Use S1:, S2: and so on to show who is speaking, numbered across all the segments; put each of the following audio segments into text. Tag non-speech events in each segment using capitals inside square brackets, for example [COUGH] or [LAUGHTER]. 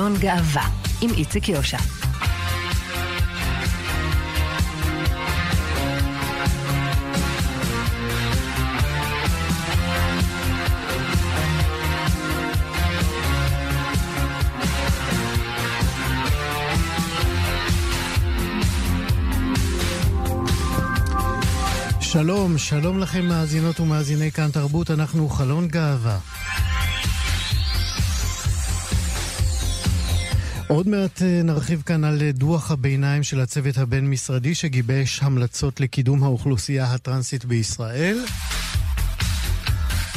S1: חלון גאווה, עם איציק יושע.
S2: שלום, שלום לכם מאזינות ומאזיני כאן תרבות, אנחנו חלון גאווה. עוד מעט אה, נרחיב כאן על אה, דוח הביניים של הצוות הבין-משרדי שגיבש המלצות לקידום האוכלוסייה הטרנסית בישראל.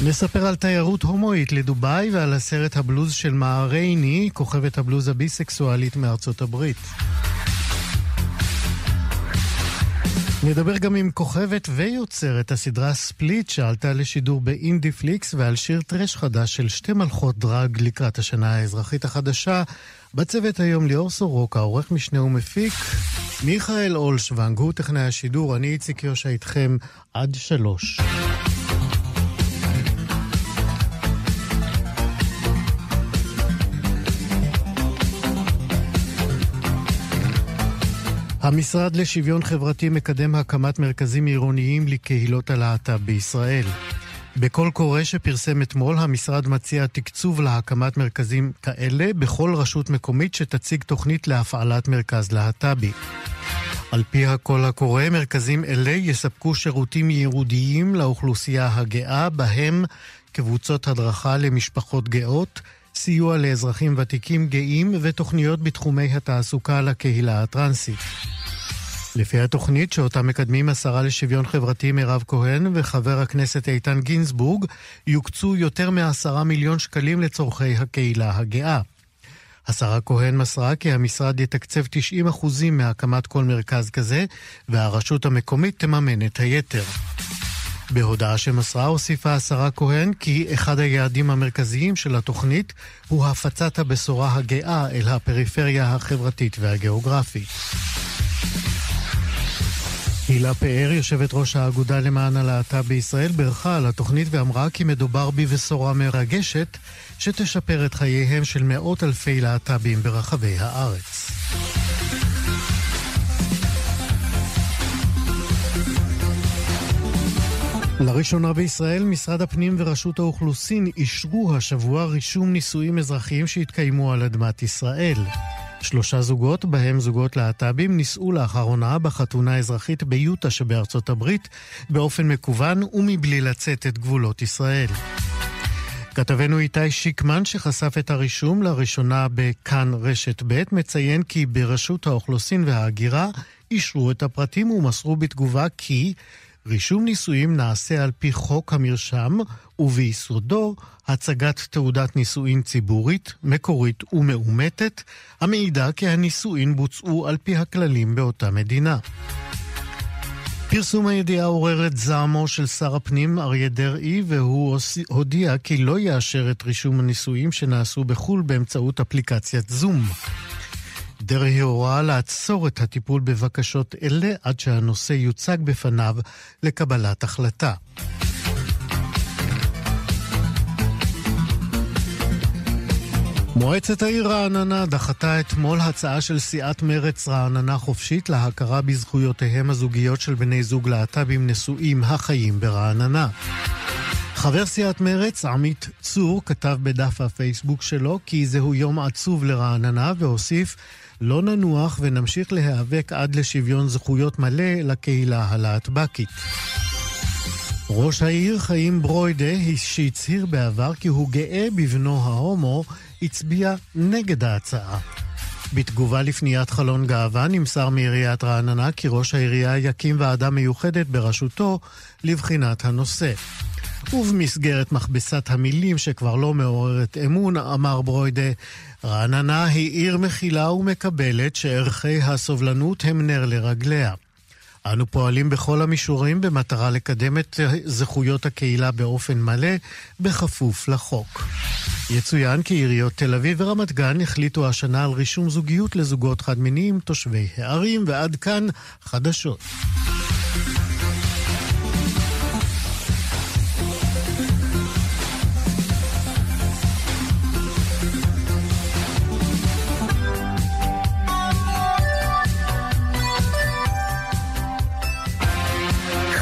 S2: נספר על תיירות הומואית לדובאי ועל הסרט הבלוז של מערייני, כוכבת הבלוז הביסקסואלית מארצות הברית. נדבר גם עם כוכבת ויוצרת הסדרה ספליט שעלתה לשידור באינדי פליקס ועל שיר טרש חדש של שתי מלכות דרג לקראת השנה האזרחית החדשה. בצוות היום ליאור סורוקה, עורך משנה ומפיק, מיכאל אולשוונג, הוא טכנאי השידור, אני איציק יושע איתכם עד שלוש. המשרד לשוויון חברתי מקדם הקמת מרכזים עירוניים לקהילות הלהט"ב בישראל. בקול קורא שפרסם אתמול, המשרד מציע תקצוב להקמת מרכזים כאלה בכל רשות מקומית שתציג תוכנית להפעלת מרכז להט"בי. על פי הקול הקורא, מרכזים אלה יספקו שירותים ייעודיים לאוכלוסייה הגאה, בהם קבוצות הדרכה למשפחות גאות, סיוע לאזרחים ותיקים גאים ותוכניות בתחומי התעסוקה לקהילה הטרנסית. לפי התוכנית שאותה מקדמים השרה לשוויון חברתי מירב כהן וחבר הכנסת איתן גינזבורג, יוקצו יותר מעשרה מיליון שקלים לצורכי הקהילה הגאה. השרה כהן מסרה כי המשרד יתקצב 90% מהקמת כל מרכז כזה, והרשות המקומית תממן את היתר. בהודעה שמסרה הוסיפה השרה כהן כי אחד היעדים המרכזיים של התוכנית הוא הפצת הבשורה הגאה אל הפריפריה החברתית והגיאוגרפית. הילה פאר, יושבת ראש האגודה למען הלהט"ב בישראל, בירכה על התוכנית ואמרה כי מדובר בבשורה מרגשת שתשפר את חייהם של מאות אלפי להט"בים ברחבי הארץ. לראשונה בישראל, משרד הפנים ורשות האוכלוסין אישרו השבוע רישום נישואים אזרחיים שהתקיימו על אדמת ישראל. שלושה זוגות, בהם זוגות להט"בים, נישאו לאחרונה בחתונה אזרחית ביוטה שבארצות הברית, באופן מקוון ומבלי לצאת את גבולות ישראל. כתבנו איתי שיקמן, שחשף את הרישום לראשונה בכאן רשת ב', מציין כי ברשות האוכלוסין וההגירה אישרו את הפרטים ומסרו בתגובה כי רישום נישואים נעשה על פי חוק המרשם, וביסודו הצגת תעודת נישואין ציבורית, מקורית ומאומתת, המעידה כי הנישואין בוצעו על פי הכללים באותה מדינה. פרסום הידיעה עורר את זעמו של שר הפנים אריה דרעי, והוא הודיע כי לא יאשר את רישום הנישואים שנעשו בחו"ל באמצעות אפליקציית זום. דרעי הורה לעצור את הטיפול בבקשות אלה עד שהנושא יוצג בפניו לקבלת החלטה. מועצת העיר רעננה דחתה אתמול הצעה של סיעת מרצ רעננה חופשית להכרה בזכויותיהם הזוגיות של בני זוג להט"בים נשואים החיים ברעננה. חבר סיעת מרצ, עמית צור, כתב בדף הפייסבוק שלו כי זהו יום עצוב לרעננה והוסיף לא ננוח ונמשיך להיאבק עד לשוויון זכויות מלא לקהילה הלהטב"קית. ראש העיר חיים ברוידה, שהצהיר בעבר כי הוא גאה בבנו ההומו, הצביע נגד ההצעה. בתגובה לפניית חלון גאווה נמסר מעיריית רעננה כי ראש העירייה יקים ועדה מיוחדת בראשותו לבחינת הנושא. ובמסגרת מכבסת המילים שכבר לא מעוררת אמון, אמר ברוידה, רעננה היא עיר מכילה ומקבלת שערכי הסובלנות הם נר לרגליה. אנו פועלים בכל המישורים במטרה לקדם את זכויות הקהילה באופן מלא, בכפוף לחוק. יצוין כי עיריות תל אביב ורמת גן החליטו השנה על רישום זוגיות לזוגות חד-מיניים תושבי הערים, ועד כאן חדשות.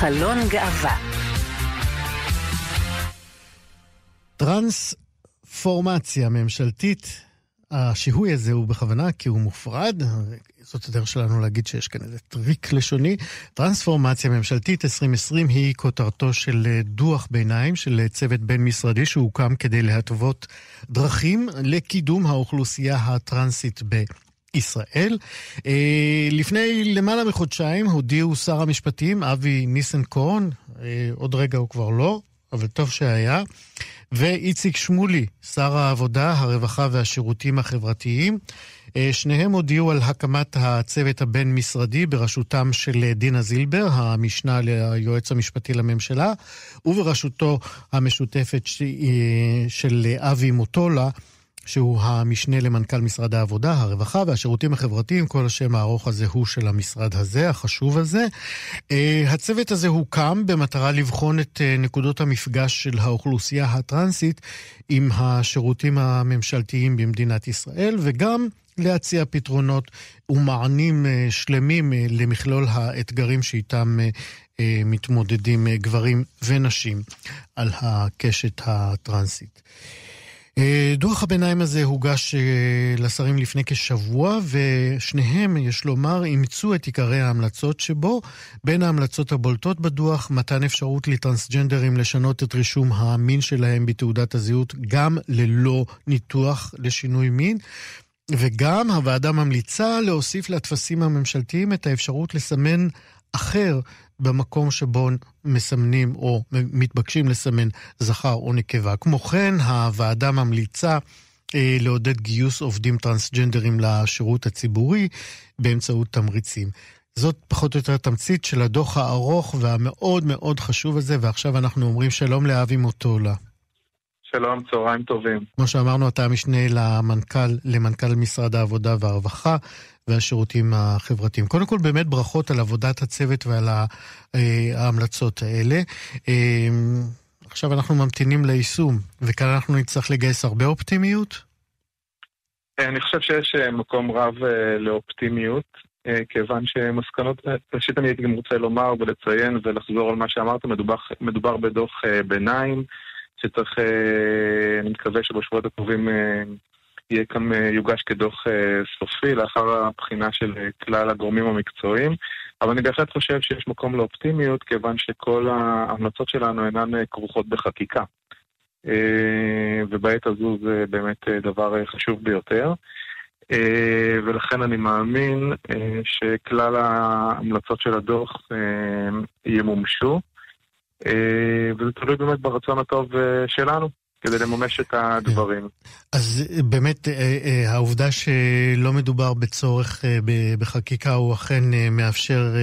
S1: חלון גאווה
S2: טרנספורמציה ממשלתית, השיהוי הזה הוא בכוונה כי הוא מופרד, זאת הדרך שלנו להגיד שיש כאן איזה טריק לשוני. טרנספורמציה ממשלתית 2020 היא כותרתו של דוח ביניים של צוות בין-משרדי שהוקם כדי להתוות דרכים לקידום האוכלוסייה הטרנסית ב... ישראל. אה, לפני למעלה מחודשיים הודיעו שר המשפטים אבי ניסנקורן, אה, עוד רגע הוא כבר לא, אבל טוב שהיה, ואיציק שמולי, שר העבודה, הרווחה והשירותים החברתיים. אה, שניהם הודיעו על הקמת הצוות הבין-משרדי בראשותם של דינה זילבר, המשנה ליועץ המשפטי לממשלה, ובראשותו המשותפת של אבי מוטולה. שהוא המשנה למנכ"ל משרד העבודה, הרווחה והשירותים החברתיים, כל השם הארוך הזה הוא של המשרד הזה, החשוב הזה. אה, הצוות הזה הוקם במטרה לבחון את אה, נקודות המפגש של האוכלוסייה הטרנסית עם השירותים הממשלתיים במדינת ישראל, וגם להציע פתרונות ומענים אה, שלמים למכלול האתגרים שאיתם מתמודדים גברים ונשים על הקשת הטרנסית. אה, דוח הביניים הזה הוגש אה, לשרים לפני כשבוע, ושניהם, יש לומר, אימצו את עיקרי ההמלצות שבו. בין ההמלצות הבולטות בדוח, מתן אפשרות לטרנסג'נדרים לשנות את רישום המין שלהם בתעודת הזהות, גם ללא ניתוח לשינוי מין. וגם הוועדה ממליצה להוסיף לטפסים הממשלתיים את האפשרות לסמן אחר במקום שבו מסמנים או מתבקשים לסמן זכר או נקבה. כמו כן, הוועדה ממליצה אה, לעודד גיוס עובדים טרנסג'נדרים לשירות הציבורי באמצעות תמריצים. זאת פחות או יותר תמצית של הדוח הארוך והמאוד מאוד חשוב הזה, ועכשיו אנחנו אומרים שלום לאבי מוטולה.
S3: שלום, צהריים טובים.
S2: כמו שאמרנו, אתה המשנה למנכ"ל, למנכ"ל משרד העבודה והרווחה והשירותים החברתיים. קודם כל, באמת ברכות על עבודת הצוות ועל אה, ההמלצות האלה. אה, עכשיו אנחנו ממתינים ליישום, וכאן אנחנו נצטרך לגייס הרבה אופטימיות?
S3: אה, אני חושב שיש מקום רב לאופטימיות. כיוון שמסקנות, ראשית אני הייתי גם רוצה לומר ולציין ולחזור על מה שאמרת, מדובר, מדובר בדוח ביניים שצריך, אני מקווה שבשבועות הקרובים כאן, אה, יוגש כדוח אה, סופי לאחר הבחינה של אה, כלל הגורמים המקצועיים. אבל אני בהחלט חושב שיש מקום לאופטימיות, כיוון שכל ההמלצות שלנו אינן כרוכות בחקיקה. ובעת הזו זה באמת דבר חשוב ביותר. ולכן אני מאמין שכלל ההמלצות של הדוח ימומשו. וזה תלוי באמת ברצון הטוב שלנו. כדי לממש את הדברים.
S2: אז באמת אה, אה, העובדה שלא מדובר בצורך אה, בחקיקה הוא אכן מאפשר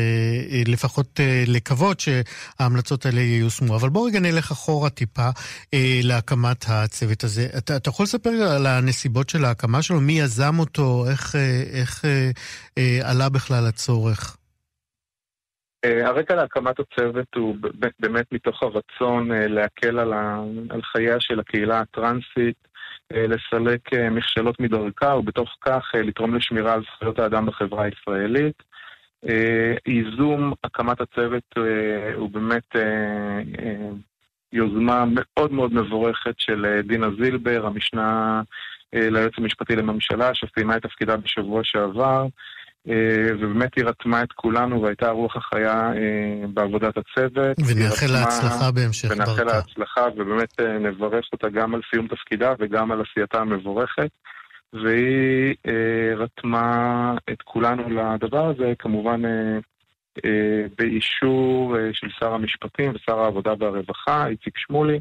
S2: לפחות לקוות שההמלצות האלה ייושמו. אבל בואו רגע נלך אחורה טיפה להקמת הצוות הזה. אתה, אתה יכול לספר על הנסיבות של ההקמה שלו? מי יזם אותו? איך, איך עלה בכלל הצורך?
S3: אה, הרקע להקמת הצוות הוא באמת מתוך הרצון אה, להקל על, חייה של הקהילה הטרנסית, אה, לסלק מכשלות מדרכה ובתוך כך לתרום לשמירה על זכויות האדם בחברה הישראלית. ייזום הקמת הצוות הוא באמת יוזמה מאוד מאוד מבורכת של דינה זילבר, המשנה ליועץ המשפטי לממשלה, שסיימה את תפקידה בשבוע שעבר. אה, ובאמת היא רתמה את כולנו והייתה רוח החיה אה, בעבודת הצוות.
S2: ונאחל לה הצלחה בהמשך
S3: דרכה. ונאחל לה הצלחה, ובאמת אה, נברך אותה גם על סיום תפקידה וגם על עשייתה המבורכת. והיא רתמה את כולנו לדבר הזה, כמובן באישור של שר המשפטים ושר העבודה והרווחה, איציק שמולי,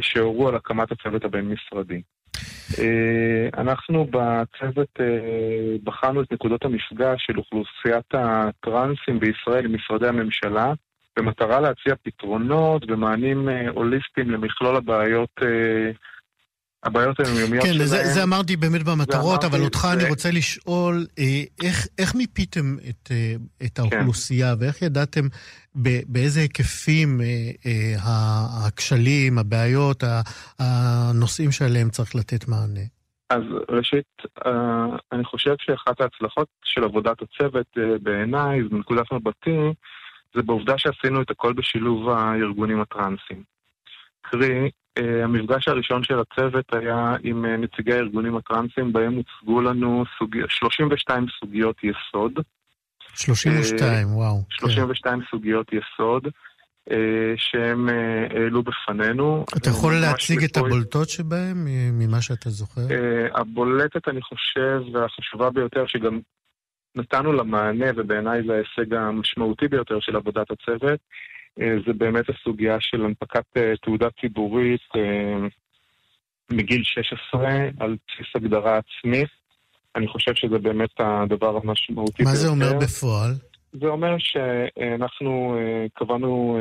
S3: שהורו על הקמת הצוות הבין-משרדי. אה, אנחנו בצוות אה, בחנו את נקודות המפגש של אוכלוסיית הטרנסים בישראל עם משרדי הממשלה במטרה להציע פתרונות ומענים אה, הוליסטיים למכלול הבעיות הבעיות היומיומיות
S2: כן, שלהם. כן, זה אמרתי באמת במטרות, אבל אותך זה... אני רוצה לשאול, אה, איך, איך מיפיתם את, אה, את האוכלוסייה כן. ואיך ידעתם באיזה היקפים אה, הכשלים, הבעיות, הנושאים שעליהם צריך לתת מענה?
S3: אז ראשית, אני חושב שאחת ההצלחות של עבודת הצוות בעיניי, מנקודת מבטי, זה בעובדה שעשינו את הכל בשילוב הארגונים הטרנסיים. קרי, המפגש הראשון של הצוות היה עם אה, נציגי הארגונים הטרנסיים, בהם הוצגו לנו סוג... 32 סוגיות יסוד.
S2: 32, וואו.
S3: 32 כן. סוגיות יסוד. שהם העלו בפנינו.
S2: אתה יכול להציג את הבולטות שבהם, ממה שאתה זוכר?
S3: הבולטת, אני חושב, והחשובה ביותר, שגם נתנו לה מענה, ובעיניי זה ההישג המשמעותי ביותר של עבודת הצוות, אה, זה באמת הסוגיה של הנפקת אה, תעודה ציבורית אה, מגיל 16 על בסיס הגדרה עצמית. אני חושב שזה באמת הדבר המשמעותי
S2: ביותר. מה זה אומר בפועל?
S3: זה אומר שאנחנו קבענו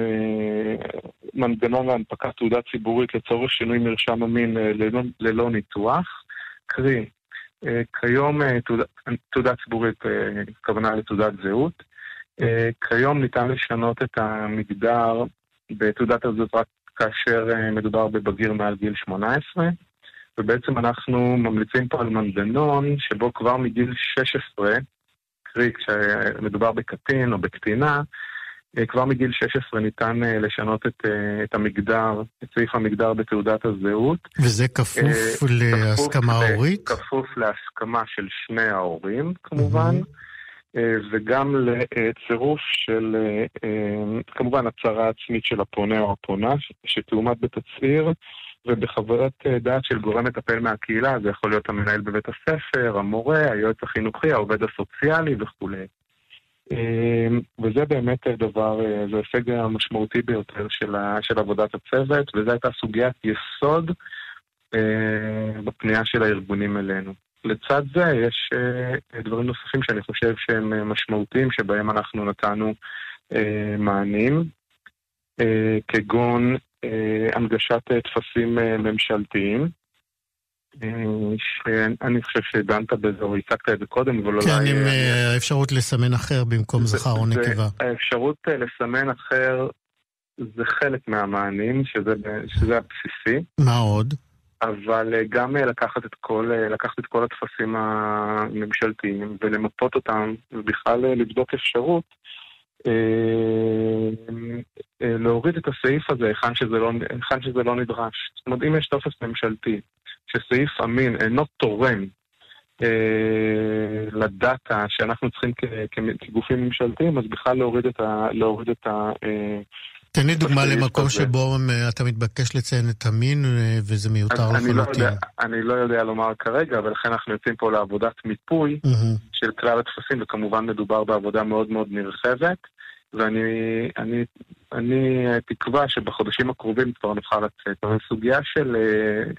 S3: מנגנון להנפקת תעודה ציבורית לצורך שינוי מרשם המין ללא, ללא ניתוח. קרי, כיום תעודה ציבורית, כוונה לתעודת זהות. אה, כיום ניתן לשנות את המגדר בתעודת הזהות רק כאשר אה, מדובר בבגיר מעל גיל 18, ובעצם אנחנו ממליצים פה על מנגנון שבו כבר מגיל 16, קרי כשמדובר בקטין או בקטינה, אה, כבר מגיל 16 ניתן לשנות את, את המגדר, את סעיף המגדר בתעודת הזהות.
S2: וזה כפוף להסכמה הורית?
S3: כפוף להסכמה של שני ההורים, כמובן. Mm-hmm. אה, וגם לצירוף של, אה, אה, כמובן, הצהרה עצמית של הפונה או הפונה, שתאומת בתצהיר ובחוויית דעת של גורם מטפל מהקהילה, זה יכול להיות המנהל בבית הספר, המורה, היועץ החינוכי, העובד הסוציאלי וכולי. וזה באמת דבר, זה ההישג המשמעותי ביותר של, של עבודת הצוות, וזו הייתה סוגיית יסוד בפנייה של הארגונים אלינו. לצד זה יש uh, דברים נוספים שאני חושב שהם uh, משמעותיים, שבהם אנחנו נתנו uh, מענים, כגון הנגשת טפסים ממשלתיים. שאני חושב שדנת בזה או הצגת את זה קודם, אבל
S2: אולי... כן, עם האפשרות לסמן אחר במקום זכר או נקבה.
S3: האפשרות לסמן אחר זה חלק מהמענים, שזה הבסיסי.
S2: מה עוד?
S3: אבל אה, גם אה, לקחת את כל, אה, לקחת את כל הטפסים הממשלתיים ולמפות אותם, ובכלל לבדוק אפשרות להוריד את הסעיף הזה היכן שזה, לא, שזה לא נדרש. זאת אומרת, אם יש טופס ממשלתי שסעיף אמין אינו תורם לדאטה שאנחנו צריכים כגופים ממשלתיים, אז בכלל להוריד את, ה, להוריד את ה,
S2: תן לי דוגמה למקום שבו אה, אתה מתבקש לציין את המין אה, וזה מיותר
S3: לא לחלוטין. לא אני לא יודע לומר כרגע, ולכן אנחנו יוצאים פה לעבודת מיפוי. של כלל הטפסים, וכמובן מדובר בעבודה מאוד מאוד נרחבת, ואני אני, אני תקווה שבחודשים הקרובים כבר נוכל לצאת. אבל סוגיה של, אה,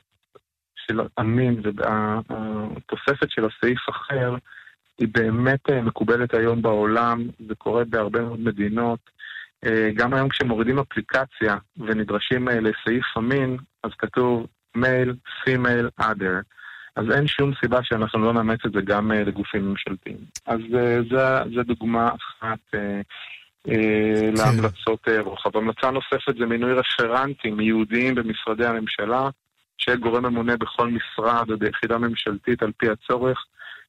S3: של המין והתוספת של הסעיף אחר, היא באמת מקובלת היום בעולם, זה קורה בהרבה מאוד מדינות. אה, גם היום כשמורידים אפליקציה ונדרשים אה, לסעיף המין, אז כתוב male, female, other. אז אין שום סיבה שאנחנו לא נאמץ את זה גם אה, לגופים ממשלתיים. אז זו דוגמה אחת כן. להמלצות רוחב. המלצה נוספת זה מינוי רפרנטים ייעודיים במשרדי הממשלה, שיהיה גורם ממונה בכל משרד או ביחידה ממשלתית על פי הצורך,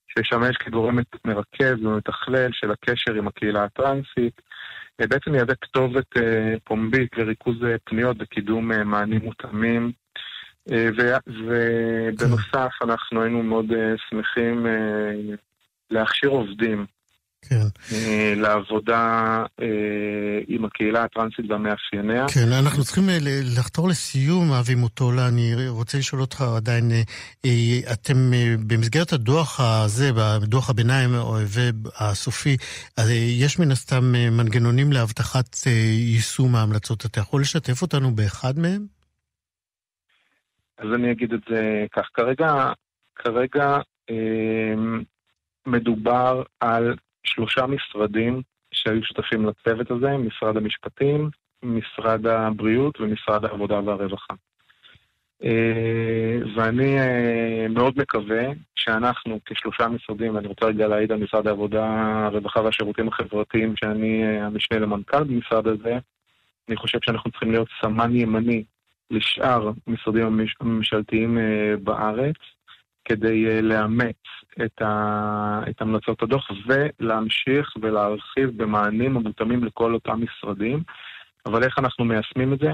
S3: שישמש כגורם מרכז ומתכלל של הקשר עם הקהילה הטרנסית. בעצם יהווה כתובת אה, פומבית לריכוז אה, פניות וקידום אה, מענים מותאמים. ובנוסף, אנחנו היינו מאוד שמחים להכשיר עובדים כן. לעבודה עם הקהילה הטרנסית והמאפייניה.
S2: כן, אנחנו צריכים לחתור לסיום, אבי מוטולה. אני רוצה לשאול אותך עדיין, אתם במסגרת הדוח הזה, בדוח הביניים והסופי, יש מן הסתם מנגנונים להבטחת יישום ההמלצות. אתה יכול לשתף אותנו באחד מהם?
S3: אז אני אגיד את זה כך. כרגע, כרגע מדובר על שלושה משרדים שהיו שותפים לצוות הזה, משרד המשפטים, משרד הבריאות ומשרד העבודה והרווחה. אה, ואני אה, מאוד מקווה שאנחנו כשלושה משרדים, ואני רוצה רגע להעיד על משרד העבודה, הרווחה והשירותים החברתיים, שאני אה, המשנה למנכ"ל במשרד הזה, אני חושב שאנחנו צריכים להיות סמן ימני לשאר המשרדים הממשלתיים בארץ, כדי לאמץ את, ה, את המלצות הדוח ולהמשיך ולהרחיב במענים המותאמים לכל אותם משרדים. אבל איך אנחנו מיישמים את זה?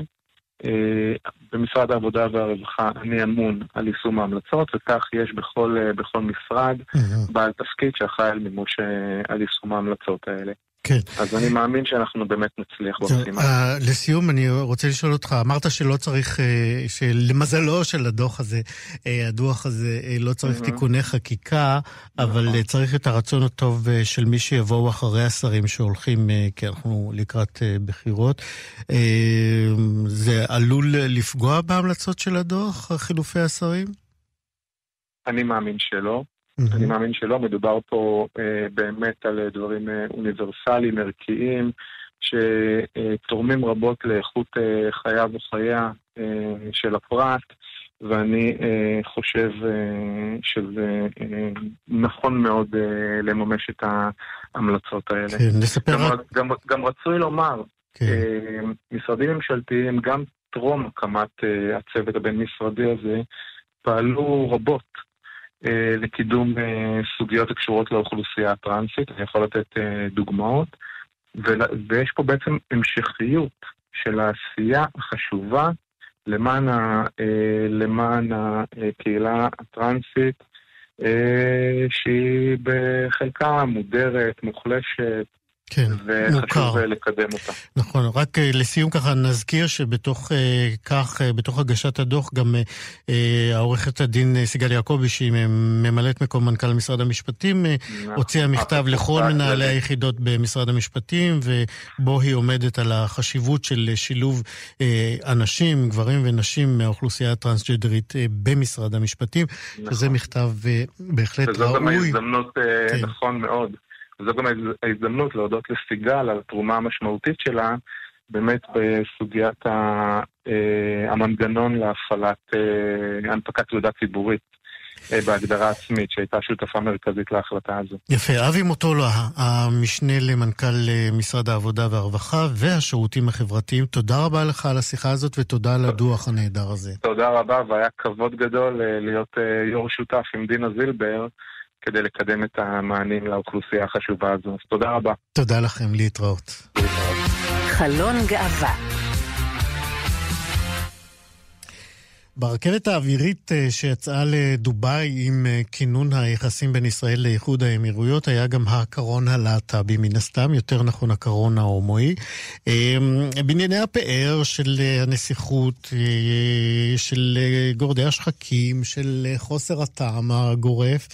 S3: במשרד העבודה והרווחה אני אמון על יישום ההמלצות, וכך יש בכל, בכל משרד. בעל תפקיד שאחראי על מימוש, על יישום ההמלצות האלה.
S2: כן.
S3: אז אני מאמין שאנחנו באמת נצליח במשימה.
S2: Uh, לסיום, אני רוצה לשאול אותך, אמרת שלא צריך, uh, שלמזלו של הדוח הזה, uh, הדוח הזה, uh, לא צריך mm-hmm. תיקוני חקיקה, אבל uh, צריך את הרצון הטוב uh, של מי שיבואו אחרי השרים שהולכים, uh, כי אנחנו לקראת uh, בחירות. Uh, זה עלול לפגוע בהמלצות של הדוח, חילופי השרים?
S3: אני מאמין שלא. Mm-hmm. אני מאמין שלא, מדובר פה אה, באמת על דברים אה, אוניברסליים, ערכיים, שתורמים רבות לאיכות אה, חייו וחייה אה, של הפרט, ואני אה, חושב אה, שזה אה, נכון מאוד אה, לממש את ההמלצות האלה.
S2: כן, נספר
S3: גם. גם, גם רצוי לומר, כן. אה, משרדים ממשלתיים, גם טרום הקמת אה, הצוות הבין-משרדי הזה, פעלו רבות אה, לקידום אה, סוגיות הקשורות לאוכלוסייה הטרנסית, אני יכול לתת אה, דוגמאות, ויש פה בעצם המשכיות של העשייה החשובה למען, ה, למען הקהילה הטרנסית, שהיא בחלקה מודרת, מוחלשת,
S2: כן, מוכר.
S3: וחשוב לקדם אותה.
S2: נכון, רק אה, לסיום ככה נזכיר שבתוך אה, כך, אה, בתוך הגשת הדוח, גם העורכת הדין סיגל יעקבי, שהיא ממלאת מקום מנכ"ל משרד המשפטים, נכון. הוציאה מכתב לכל מנהלי היחידות במשרד המשפטים, ובו היא עומדת על החשיבות של שילוב אנשים, גברים ונשים מהאוכלוסייה הטרנסג'דרית במשרד המשפטים, נכון. שזה מכתב בהחלט ראוי. וזו
S3: גם ההזדמנות, כן. נכון מאוד. וזו גם ההזדמנות להודות לסיגל על התרומה המשמעותית שלה באמת בסוגיית אה, המנגנון להפעלת אה, הנפקת תעודה ציבורית. אה, בהגדרה עצמית, שהייתה שותפה מרכזית להחלטה הזו.
S2: יפה. אבי מוטולה, המשנה למנכ"ל משרד העבודה והרווחה והשירותים החברתיים, תודה רבה לך על השיחה הזאת ותודה על הדוח הנהדר הזה.
S3: תודה רבה, והיה כבוד גדול להיות יו"ר שותף עם דינה זילבר. כדי לקדם את המענים לאוכלוסייה החשובה הזו. אז תודה רבה.
S2: תודה לכם, להתראות. חלון גאווה ברכבת האווירית אה, שיצאה לדובאי עם אה, כינון היחסים בין ישראל לאיחוד האמירויות היה גם הקרון הלהט"בי, מן הסתם, יותר נכון הקרון ההומואי. אה, בענייני הפאר של הנסיכות, של גורדי השחקים, של חוסר הטעם הגורף,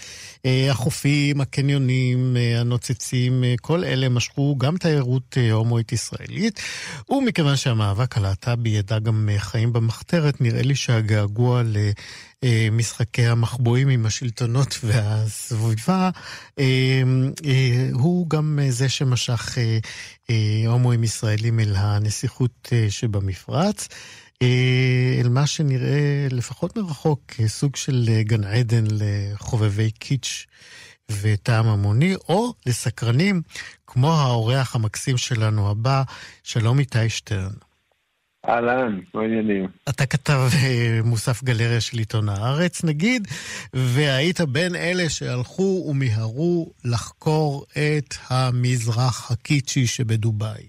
S2: החופים, הקניונים, הנוצצים, כל אלה משכו גם תיירות הומואית ישראלית. ומכיוון שהמאבק הלהט"בי ידע גם חיים במחתרת, נראה לי שה... הגעגוע למשחקי המחבואים עם השלטונות [LAUGHS] והסביבה, אה, אה, הוא גם זה שמשך אה, הומואים ישראלים אל הנסיכות שבמפרץ. אל מה שנראה לפחות מרחוק כסוג של גן עדן לחובבי קיץ' וטעם המוני, או לסקרנים כמו האורח המקסים שלנו הבא, שלום איתי שטרן.
S3: אהלן, מה העניינים?
S2: אתה כתב אה, מוסף גלריה של עיתון הארץ, נגיד, והיית בין אלה שהלכו ומיהרו לחקור את המזרח הקיצ'י שבדובאי.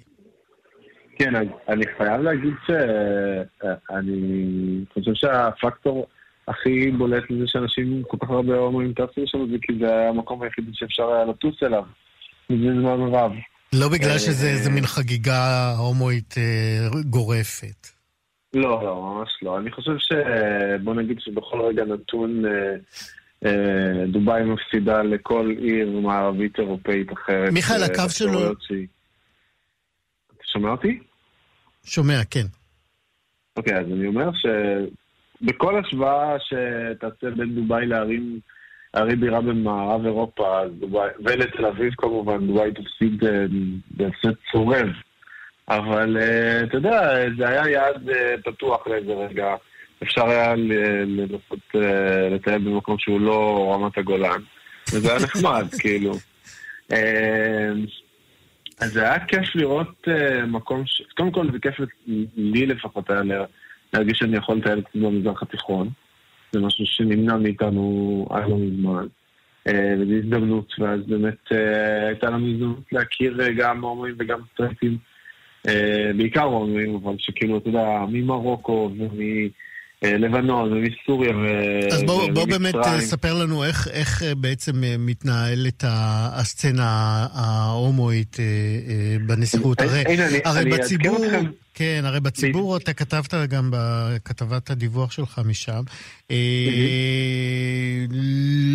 S3: כן, אני חייב להגיד שאני חושב שהפקטור הכי בולט לזה שאנשים, כל כך הרבה הומואים טסים שם, זה כי זה היה המקום היחיד שאפשר היה לטוס אליו. מזה זמן רב.
S2: לא בגלל שזה איזה מין חגיגה הומואית אה, גורפת.
S3: לא, לא, ממש לא. אני חושב ש... בוא נגיד שבכל רגע נתון אה, אה, דובאי מפסידה לכל עיר מערבית אירופאית אחרת.
S2: מיכאל, הקו שלו...
S3: אתה שומע אותי?
S2: שומע, כן.
S3: אוקיי, אז אני אומר שבכל השוואה שתעשה בין דובאי לערים... ערי בירה במערב אירופה, ולתל אביב כמובן, דובאי תפסיד אה, בהפסד צורב. אבל אה, אתה יודע, זה היה יעד אה, פתוח לאיזה רגע. אפשר היה לנסות לטייל במקום שהוא לא רמת הגולן, וזה היה נחמד, [LAUGHS] כאילו. אז זה היה כיף לראות מקום ש... קודם כל זה כיף לי לפחות היה להרגיש שאני יכול לטייל במזרח התיכון.
S4: זה משהו שנמנע מאיתנו עד לא מזמן. וזו הזדמנות, ואז באמת הייתה לנו הזדמנות להכיר גם הומואים וגם סטרייטים, בעיקר הומואים, אבל שכאילו, אתה יודע, ממרוקו ומ... לבנון ומסוריה ומצרים.
S2: אז בוא, בוא באמת ספר לנו איך, איך בעצם מתנהלת הסצנה ההומואית בנסיכות. הרי,
S4: אני,
S2: הרי
S4: אני
S2: בציבור,
S4: אתכם.
S2: כן, הרי בציבור אתה כתבת גם בכתבת הדיווח שלך משם,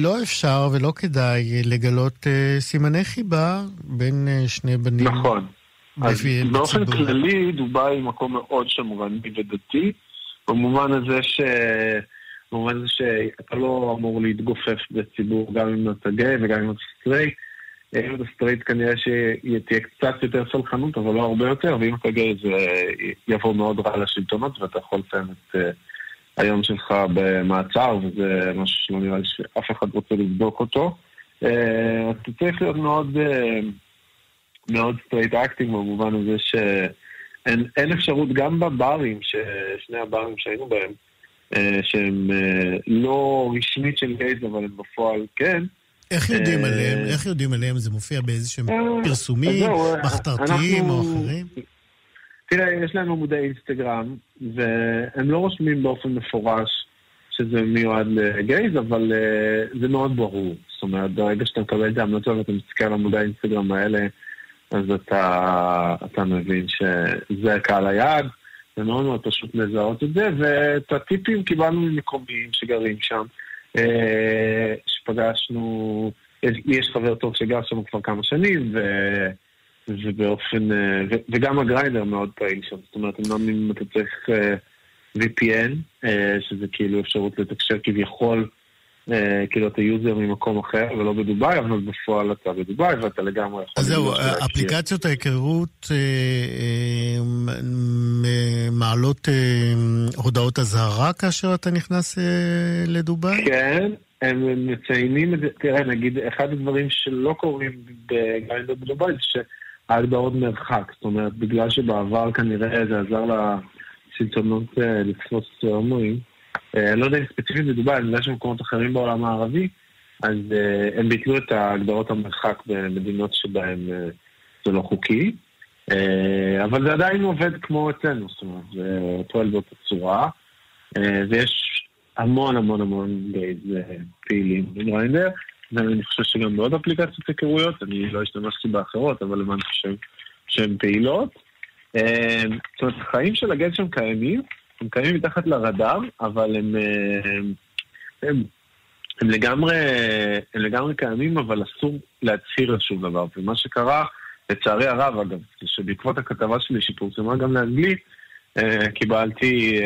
S2: לא אפשר ולא כדאי לגלות סימני חיבה בין שני בנים.
S4: נכון. אז באופן כללי דובאי היא מקום מאוד שמרני ודתי. במובן הזה ש... במובן הזה שאתה לא אמור להתגפף בציבור גם אם אתה גיי וגם אם אתה סטרייט. אם אתה סטרייט כנראה שתהיה קצת יותר סלחנות, אבל לא הרבה יותר, ואם אתה גיי זה יבוא מאוד רע לשלטונות ואתה יכול לציין את היום שלך במעצר, וזה משהו שלא נראה לי שאף אחד רוצה לבדוק אותו. אתה צריך להיות מאוד, מאוד straight acting במובן הזה ש... אין, אין אפשרות גם בברים, שני הברים שהיינו בהם, שהם לא רשמית של גייז, אבל הם בפועל כן.
S2: איך יודעים עליהם? איך יודעים עליהם? זה מופיע באיזשהם פרסומים, מחתרתיים או אחרים?
S4: תראה, יש לנו עמודי אינסטגרם, והם לא רושמים באופן מפורש שזה מיועד לגייז, אבל זה מאוד ברור. זאת אומרת, ברגע שאתה מקבל את ההמלצות ואתה מסתכל על עמודי האינסטגרם האלה, אז אתה, אתה מבין שזה קהל היעד, זה מאוד מאוד פשוט לזהות את זה, ואת הטיפים קיבלנו ממקומיים שגרים שם, שפגשנו, יש, יש חבר טוב שגר שם כבר כמה שנים, ו, ובאופן, ו, וגם הגריינדר מאוד פעיל שם, זאת אומרת, אמנם אם אתה צריך VPN, שזה כאילו אפשרות לתקשר כביכול, כאילו אתה user ממקום אחר ולא בדובאי, אבל בפועל אתה בדובאי ואתה לגמרי יכול...
S2: אז זהו, אפליקציות ההיכרות מעלות הודעות אזהרה כאשר אתה נכנס לדובאי?
S4: כן, הם מציינים את זה, תראה, נגיד, אחד הדברים שלא קורים בגריינדר בדובאי זה שההגדרות מרחק, זאת אומרת, בגלל שבעבר כנראה זה עזר לשלטונות לתפוס הומואים. אני לא יודע אם ספציפית בדובאי, אני יודע שבמקומות אחרים בעולם הערבי, אז uh, הם ביטלו את ההגדרות המרחק במדינות שבהן uh, זה לא חוקי, אבל זה עדיין עובד כמו אצלנו, זאת אומרת, זה פועל באותה צורה, ויש המון המון המון גייז פעילים בגריינדר, ואני חושב שגם בעוד אפליקציות היכרויות, אני לא השתמשתי באחרות, אבל חושב שהן פעילות. זאת אומרת, החיים של הגייז שם קיימים, הם קיימים מתחת לרדאר, אבל הם, הם, הם, הם, לגמרי, הם לגמרי קיימים, אבל אסור להצהיר על שום דבר. ומה שקרה, לצערי הרב אגב, זה שבעקבות הכתבה שלי שפורסמה גם לאנגלית, קיבלתי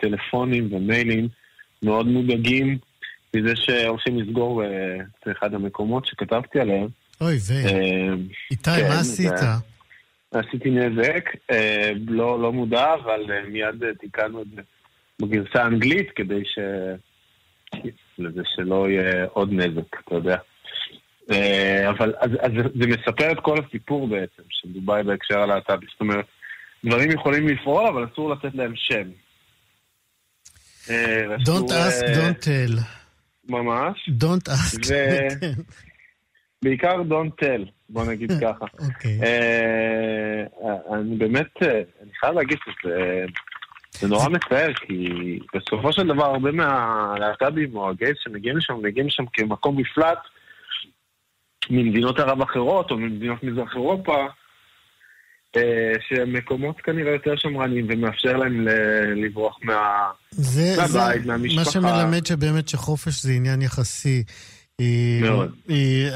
S4: טלפונים ומיילים מאוד מודאגים מזה שהולכים לסגור את אחד המקומות שכתבתי עליהם.
S2: אוי ו... איתי, כן, מה עשית?
S4: עשיתי נזק, אה, לא, לא מודע, אבל אה, מיד אה, תיקנו את זה בגרסה האנגלית כדי ש... לזה שלא יהיה עוד נזק, אתה יודע. אבל אז, אז זה מספר את כל הסיפור בעצם, של דובאי בהקשר הלהט"בי. זאת אומרת, דברים יכולים לפעול, אבל אסור לתת להם שם.
S2: Don't ask, don't tell.
S4: ממש.
S2: Don't ask,
S4: don't tell. בעיקר don't tell, בוא נגיד [LAUGHS] ככה.
S2: אוקיי.
S4: אני באמת, אני חייב להגיד שזה זה נורא מצער, כי בסופו של דבר הרבה מהלהט"בים או הגייס שמגיעים לשם, מגיעים לשם כמקום מפלט ממדינות ערב אחרות או ממדינות מזרח אירופה, שהם מקומות כנראה יותר שמרניים ומאפשר להם לברוח מה...
S2: זה, מהבית, זה מהמשפחה. מה שמלמד שבאמת שחופש זה עניין יחסי.
S4: מאוד.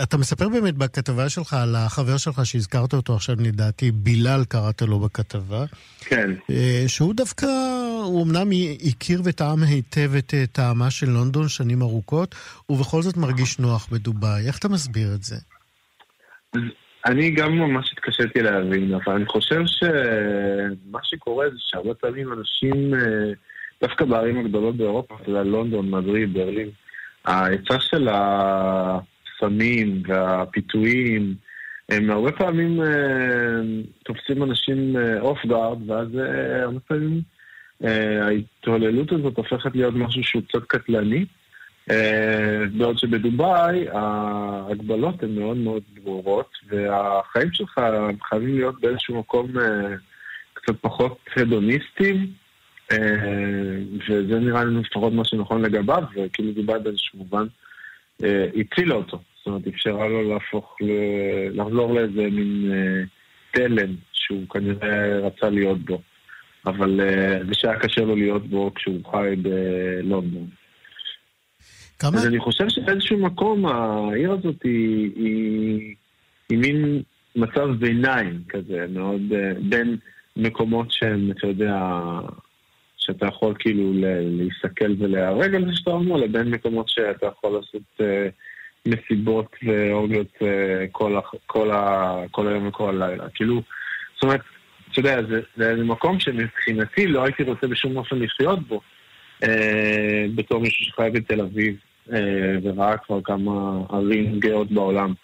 S2: אתה מספר באמת בכתבה שלך על החבר שלך שהזכרת אותו עכשיו, לדעתי, בילאל קראת לו בכתבה.
S4: כן.
S2: שהוא דווקא, הוא אמנם הכיר וטעם היטב את טעמה של לונדון שנים ארוכות, ובכל זאת מרגיש נוח בדובאי. איך אתה מסביר את זה?
S4: אני גם ממש התקשיתי להבין, אבל אני חושב שמה שקורה זה שהרבה פעמים אנשים, דווקא בערים הגדולות באירופה, אתה יודע, לונדון, מדריד, ברלין, ההיצע של הסמים והפיתויים, הם הרבה פעמים תופסים אנשים off guard, ואז הרבה פעמים ההתעוללות הזאת הופכת להיות משהו שהוא קצת קטלני. בעוד שבדובאי ההגבלות הן מאוד מאוד ברורות, והחיים שלך חייבים להיות באיזשהו מקום קצת פחות הדוניסטיים, וזה נראה לנו לפחות מה שנכון לגביו, וכאילו דובאי באיזשהו מובן הצילה אותו. זאת אומרת, אפשרה לו להפוך, לחזור לאיזה מין תלם שהוא כנראה רצה להיות בו. אבל זה שהיה קשה לו להיות בו כשהוא חי בלונדון. כמה? אז אני חושב שבאיזשהו מקום העיר הזאת היא, היא, היא מין מצב ביניים כזה, מאוד בין מקומות שהם, אתה יודע, שאתה יכול כאילו להסתכל ולהרג על זה שאתה אומר, לבין מקומות שאתה יכול לעשות uh, מסיבות ואורגיות uh, כל, כל, כל היום וכל הלילה. כאילו, זאת אומרת, אתה יודע, זה, זה מקום שמבחינתי לא הייתי רוצה בשום אופן לחיות בו. Uh, בתור מישהו שחי בתל אביב uh, וראה כבר כמה ערים גאות בעולם.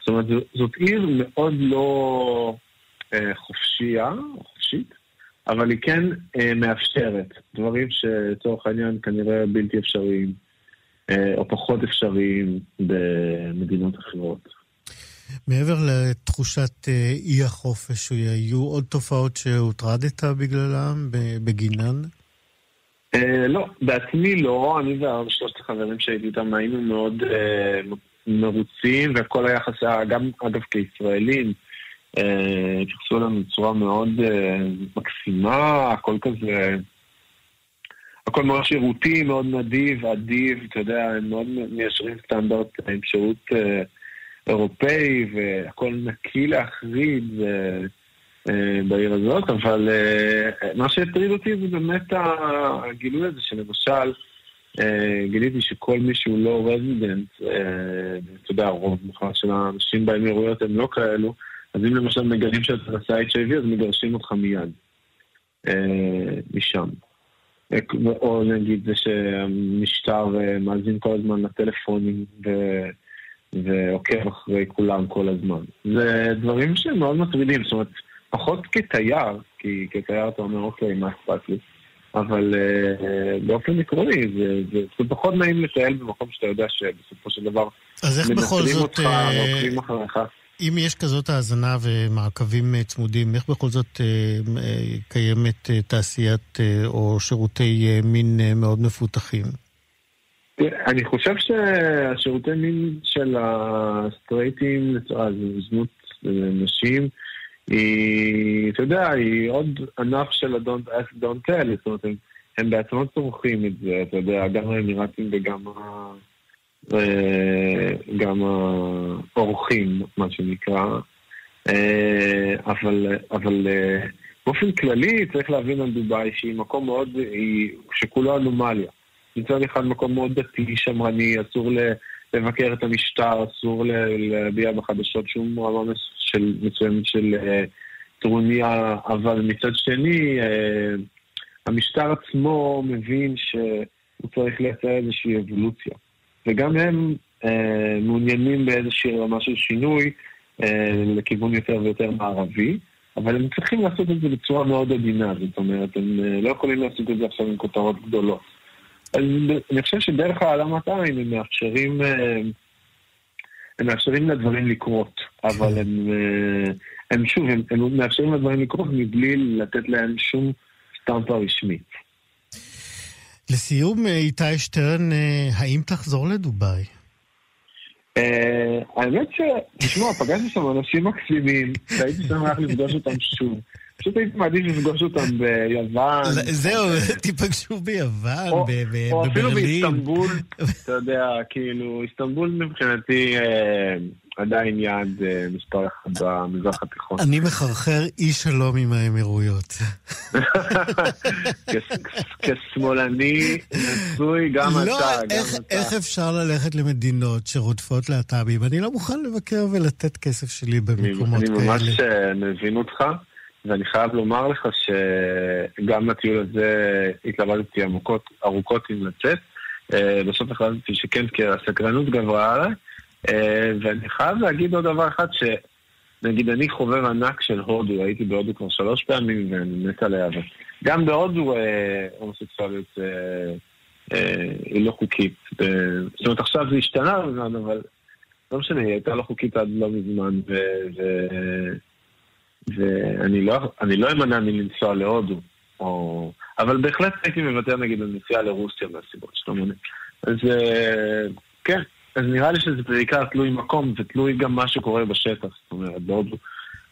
S4: זאת אומרת, זאת עיר מאוד לא uh, חופשייה, חופשית, אבל היא כן אה, מאפשרת דברים שלצורך העניין כנראה בלתי אפשריים, אה, או פחות אפשריים במדינות אחרות.
S2: מעבר לתחושת אה, אי החופש, היו עוד תופעות שהוטרדת בגללם, בגינן?
S4: אה, לא, בעצמי לא. אני ושלושת החברים שהייתי איתם היינו מאוד אה, מרוצים, וכל היחס גם אגב כישראלים, התייחסו אלינו בצורה מאוד אה, מקסימה, הכל כזה... הכל מאוד שירותי, מאוד נדיב, אדיב, אתה יודע, הם מאוד מיישרים סטנדרט עם שירות אה, אירופאי, והכל נקי להחריד אה, אה, בעיר הזאת, אבל אה, מה שהטריד אותי זה באמת הגילוי הזה, שלמשל, אה, גיליתי שכל מי שהוא לא רזידנט, אה, אתה יודע, רוב מוכר של האנשים באמירויות הם לא כאלו, אז אם למשל מגלים שאתה נשא HIV, אז מגרשים אותך מיד אה, משם. או נגיד זה שהמשטר אה, מאזין כל הזמן לטלפונים ו... ועוקב אחרי כולם כל הזמן. זה דברים שהם מאוד מטרידים, זאת אומרת, פחות כתייר, כי כתייר אתה אומר, אוקיי, מה אכפת לי? אבל uh, באופן עקרוני, זה, זה, זה פחות נעים לטייל במקום שאתה יודע שבסופו של דבר...
S2: אז איך בכל זאת...
S4: אותך, ועוקבים אחריך.
S2: אם יש כזאת האזנה ומעקבים אה, צמודים, איך בכל זאת אה, אה, קיימת תעשיית או שירותי מין מאוד מפותחים?
S4: אני חושב שהשירותי מין של הסטרייטים, זנות נשים, היא, אתה יודע, היא עוד ענף של ה-Don't don't tell, זאת אומרת, הם, בעצמם צורכים את זה, אתה יודע, גם האמירתים וגם ה... גם האורחים, מה שנקרא. אה, אבל, אבל אה, באופן כללי צריך להבין על דובאי שהיא מקום מאוד, היא, שכולו אנומליה. מצד אחד מקום מאוד דתי, שמרני, אסור לבקר את המשטר, אסור להביע בחדשות שום רמה של, מסוימת של אה, טרוניה, אבל מצד שני, המשטר עצמו מבין שהוא צריך לייצר איזושהי אבולוציה. וגם הם אה, מעוניינים באיזושהי רמה של שינוי אה, לכיוון יותר ויותר מערבי, אבל הם צריכים לעשות את זה בצורה מאוד עדינה, זאת אומרת, הם אה, לא יכולים לעשות את זה עכשיו עם כותרות גדולות. אני, אני חושב שדרך העלמת עין הם מאפשרים, אה, הם מאפשרים לדברים לקרות, אבל הם, אה, הם שוב, הם, הם מאפשרים לדברים לקרות מבלי לתת להם שום סטמפה רשמית.
S2: לסיום, אה, איתי שטרן, אה, האם תחזור לדובאי?
S4: אה, האמת ש... תשמע, פגשתי שם אנשים מקסימים, והייתי שמח לפגוש אותם שוב. פשוט הייתי מעדיף לפגוש אותם ביוון.
S2: זהו, [LAUGHS] תיפגשו ביוון, בברלין.
S4: או אפילו באיסטנבול, [LAUGHS] אתה יודע, כאילו, איסטנבול מבחינתי עדיין יעד אה, מספר אחד במזרח התיכון.
S2: אני מחרחר אי שלום עם האמירויות.
S4: כשמאלני נשוי, גם
S2: לא,
S4: אתה,
S2: גם אתה. איך אפשר ללכת למדינות שרודפות להט"בים? אני לא מוכן לבקר ולתת כסף שלי במקומות כאלה.
S4: אני ממש אה, מבין אותך. ואני חייב לומר לך שגם לטיול הזה התלבטתי ארוכות אם לצאת. אה, בסוף החלטתי שכן, כי הסקרנות גברה עליי. אה, ואני חייב להגיד עוד דבר אחד, נגיד, אני חובב ענק של הודו, הייתי בהודו כבר שלוש פעמים ואני מת עליה. גם בהודו אה, הומוסקסואליות היא לא חוקית. זאת אומרת, עכשיו זה השתנה אבל לא משנה, היא הייתה לא חוקית עד לא מזמן, ואני לא, לא אמנע מלנסוע להודו. או... אבל בהחלט הייתי מוותר נגיד על נסיעה לרוסיה מהסיבות שאתה מונה. אז כן, אז נראה לי שזה בעיקר תלוי מקום ותלוי גם מה שקורה בשטח. זאת אומרת, בהודו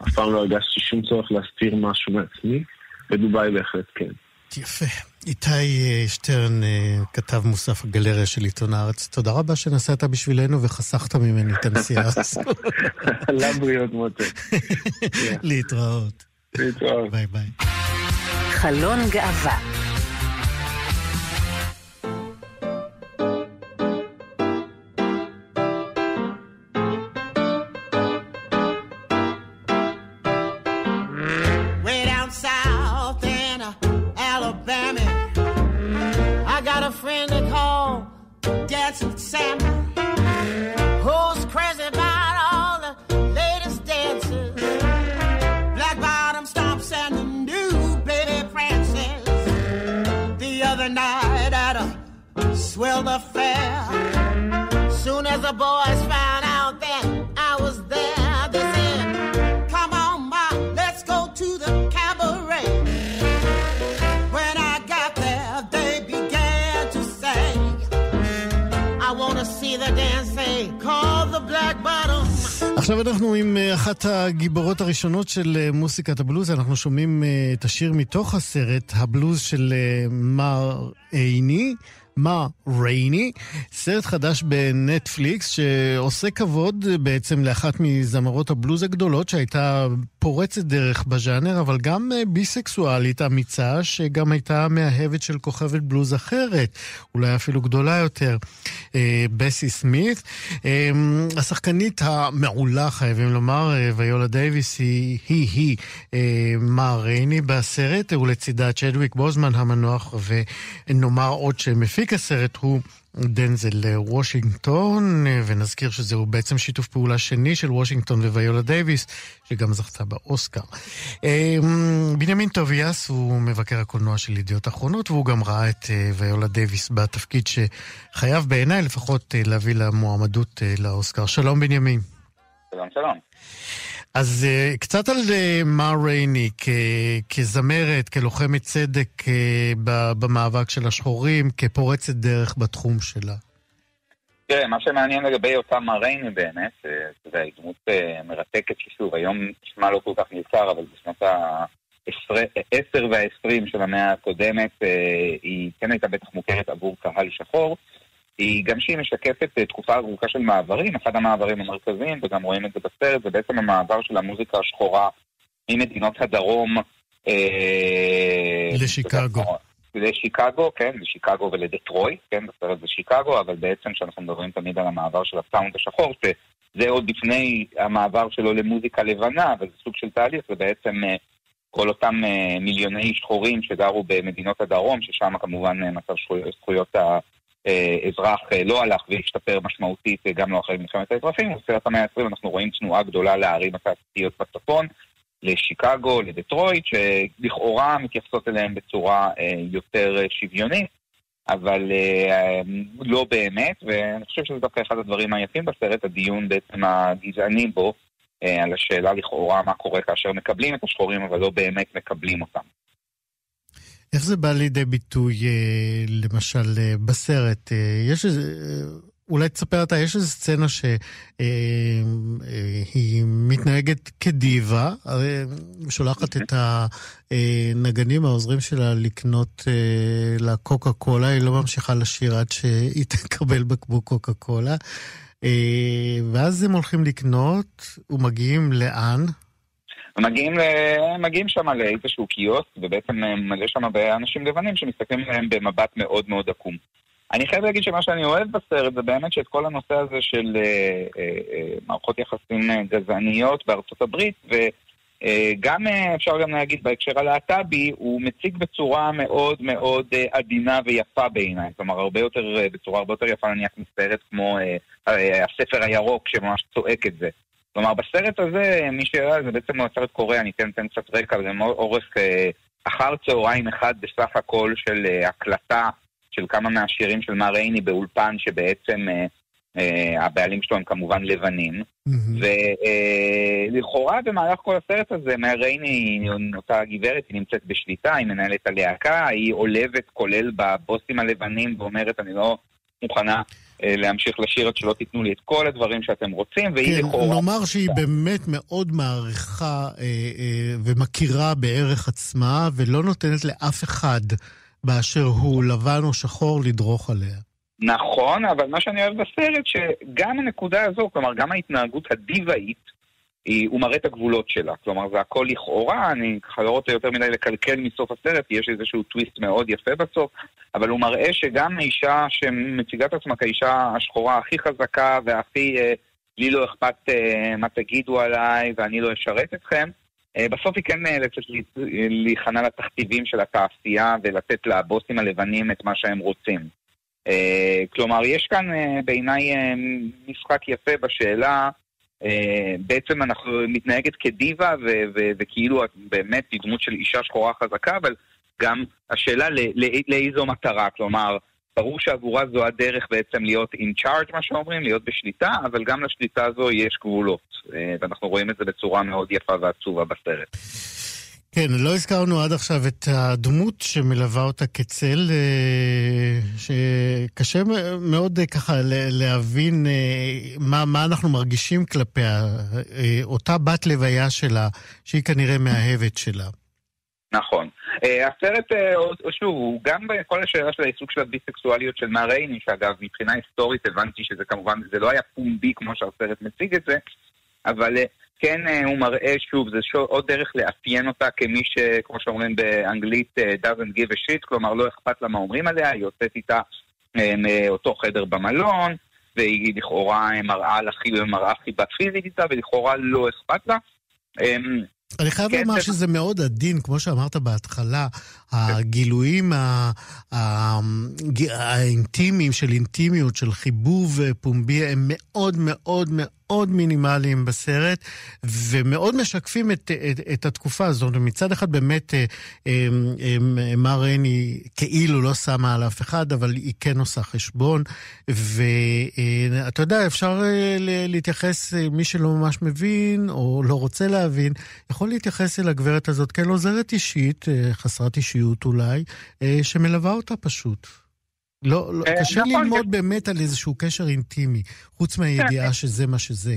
S4: אף פעם לא הרגשתי שום צורך להסתיר משהו מעצמי, בדובאי בהחלט כן.
S2: יפה. איתי אה, שטרן, אה, כתב מוסף הגלריה של עיתון הארץ, תודה רבה שנסעת בשבילנו וחסכת ממני את הנסיעה [LAUGHS] הזו.
S4: לבריאות מוטה. [LAUGHS]
S2: להתראות.
S4: להתראות.
S2: ביי ביי.
S1: חלון גאווה
S5: Alabama. I got a friend they call Dancing Sammy, who's crazy about all the latest dances. Black bottom stomps and the new baby prances. The other night at a swell affair, soon as the boys found
S2: עכשיו אנחנו עם אה, אחת הגיבורות הראשונות של אה, מוסיקת הבלוז, אנחנו שומעים אה, את השיר מתוך הסרט, הבלוז של מר עיני. מה רייני, סרט חדש בנטפליקס שעושה כבוד בעצם לאחת מזמרות הבלוז הגדולות שהייתה פורצת דרך בז'אנר, אבל גם אה, ביסקסואלית אמיצה, שגם הייתה מאהבת של כוכבת בלוז אחרת, אולי אפילו גדולה יותר, אה, בסי סמית. אה, השחקנית המעולה, חייבים לומר, ויולה דייוויס, היא היא, היא מא רייני בסרט, ולצידה צ'דוויק בוזמן המנוח, ונאמר עוד שמפיק הסרט הוא... דנזל וושינגטון, ונזכיר שזהו בעצם שיתוף פעולה שני של וושינגטון וויולה דייוויס, שגם זכתה באוסקר. אמ, בנימין טוביאס הוא מבקר הקולנוע של ידיעות אחרונות, והוא גם ראה את אה, ויולה דייוויס בתפקיד שחייב בעיניי לפחות אה, להביא למועמדות אה, לאוסקר. שלום בנימין.
S6: שלום שלום.
S2: אז uh, קצת על uh, מה רייני כ- כזמרת, כלוחמת צדק uh, במאבק של השחורים, כפורצת דרך בתחום שלה.
S6: תראה, מה שמעניין לגבי אותה מה רייני באמת, זה דמות מרתקת ששוב, היום נשמע לא כל כך נזכר, אבל בשנות ה-10 וה-20 של המאה הקודמת היא כן הייתה בטח מוכרת עבור קהל שחור. היא גם שהיא משקפת אה, תקופה ארוכה של מעברים, אחד המעברים המרכזיים, וגם רואים את זה בסרט, זה בעצם המעבר של המוזיקה השחורה ממדינות הדרום
S2: אה, לשיקגו.
S6: לשיקגו, כן, לשיקגו ולדטרויט, כן, בסרט זה שיקגו, אבל בעצם כשאנחנו מדברים תמיד על המעבר של הסאונד השחור, שזה עוד לפני המעבר שלו למוזיקה לבנה, וזה סוג של תהליך, זה בעצם אה, כל אותם מיליוני שחורים שגרו במדינות הדרום, ששם כמובן מצב זכויות אזרח אה, לא הלך והשתפר משמעותית אה, גם לא אחרי מלחמת האזרחים, בסרט המאה ה-20 אנחנו רואים תנועה גדולה לערים התעשייתיות בצפון, לשיקגו, לדטרויט, שלכאורה מתייחסות אליהם בצורה אה, יותר שוויונית, אבל לא באמת, ואני חושב שזה דווקא אחד הדברים היפים בסרט, הדיון בעצם הגזעני בו, על השאלה לכאורה מה קורה כאשר מקבלים את השחורים, אבל לא באמת מקבלים אותם.
S2: איך זה בא לידי ביטוי, אה, למשל, אה, בסרט? אה, יש איזה... אולי תספר אתה, יש איזו סצנה שהיא מתנהגת כדיבה, שולחת את הנגנים, העוזרים שלה, לקנות לקוקה קולה, היא לא ממשיכה לשיר עד שהיא [LAUGHS] תקבל בקבוק קוקה קולה. ואז הם הולכים לקנות ומגיעים לאן?
S6: מגיעים, מגיעים שם לאיזשהו קיוסק, ובעצם מלא שם באנשים לבנים שמסתכלים עליהם במבט מאוד מאוד עקום. אני חייב להגיד שמה שאני אוהב בסרט זה באמת שאת כל הנושא הזה של אה, אה, אה, מערכות יחסים אה, גזעניות בארצות הברית, וגם אה, אפשר גם להגיד בהקשר הלהט"בי, הוא מציג בצורה מאוד מאוד אה, עדינה ויפה בעיניי. כלומר, הרבה יותר, אה, בצורה הרבה יותר יפה נניח מסרט כמו אה, אה, הספר הירוק שממש צועק את זה. כלומר, בסרט הזה, מי שראה, זה בעצם סרט קוריאה, אני אתן קצת רקע, זה אורך אחר צהריים אחד בסך הכל של הקלטה של כמה מהשירים של מר רייני באולפן, שבעצם Uh, הבעלים שלו הם כמובן לבנים, mm-hmm. ולכאורה במהלך כל הסרט הזה, מאיר רייני, אותה גברת, היא נמצאת בשליטה, היא מנהלת הלהקה, היא עולבת כולל בבוסים הלבנים ואומרת, אני לא מוכנה להמשיך לשיר עד שלא תיתנו לי את כל הדברים שאתם רוצים, והיא
S2: כן, לכאורה... נאמר שהיא באמת מאוד מעריכה uh, uh, ומכירה בערך עצמה, ולא נותנת לאף אחד באשר הוא לבן או שחור לדרוך עליה.
S6: נכון, אבל מה שאני אוהב בסרט, שגם הנקודה הזו, כלומר, גם ההתנהגות הדיוואית, היא, הוא מראה את הגבולות שלה. כלומר, זה הכל לכאורה, אני ככה לא רוצה יותר מדי לקלקל מסוף הסרט, כי יש איזשהו טוויסט מאוד יפה בסוף, אבל הוא מראה שגם אישה שמציגה את עצמה כאישה השחורה הכי חזקה והכי, אה, לי לא אכפת אה, מה תגידו עליי ואני לא אשרת אתכם, אה, בסוף היא כן נאלצת להיכנע לתכתיבים של התעשייה ולתת לבוסים הלבנים את מה שהם רוצים. אה, כלומר, יש כאן אה, בעיניי אה, משחק יפה בשאלה, בעצם אנחנו מתנהגת כדיבה וכאילו את באמת דמות של אישה שחורה חזקה, אבל גם השאלה לאיזו מטרה, כלומר, ברור שעבורה זו הדרך בעצם להיות in charge, מה שאומרים, להיות בשליטה, אבל גם לשליטה הזו יש גבולות, ואנחנו רואים את זה בצורה מאוד יפה ועצובה בסרט.
S2: כן, לא הזכרנו עד עכשיו את הדמות שמלווה אותה כצל, אה, שקשה מאוד אה, ככה להבין אה, מה, מה אנחנו מרגישים כלפיה. אותה בת לוויה שלה, שהיא כנראה מאהבת שלה.
S6: נכון. הסרט, שוב, הוא גם בכל השאלה של העיסוק של הביסקסואליות של מה רייני, שאגב, מבחינה היסטורית הבנתי שזה כמובן, זה לא היה פומבי כמו שהסרט מציג את זה, אבל כן אה, הוא מראה שוב, זה שוב, עוד דרך לאפיין אותה כמי שכמו שאומרים באנגלית אה, doesn't give a shit, כלומר לא אכפת לה מה אומרים עליה, היא יוצאת איתה אה, מאותו חדר במלון, והיא לכאורה מראה לה מראה חיבת פיזית איתה, ולכאורה לא אכפת לה.
S2: אמ, אני חייב לומר שזה מאוד עדין, כמו שאמרת בהתחלה, הגילויים האינטימיים של אינטימיות, של חיבוב פומבי, הם מאוד מאוד מאוד... מינימליים בסרט, ומאוד משקפים את, את, את התקופה הזאת. מצד אחד באמת אה, אה, אה, מר רייני כאילו לא שמה על אף אחד, אבל היא כן עושה חשבון, ואתה יודע, אפשר להתייחס, מי שלא ממש מבין או לא רוצה להבין, יכול להתייחס אל הגברת הזאת כאל עוזרת אישית, חסרת אישיות אולי, שמלווה אותה פשוט. לא, לא, אה, קשה נכון, ללמוד באמת על איזשהו קשר אינטימי, חוץ מהידיעה כן. שזה מה שזה.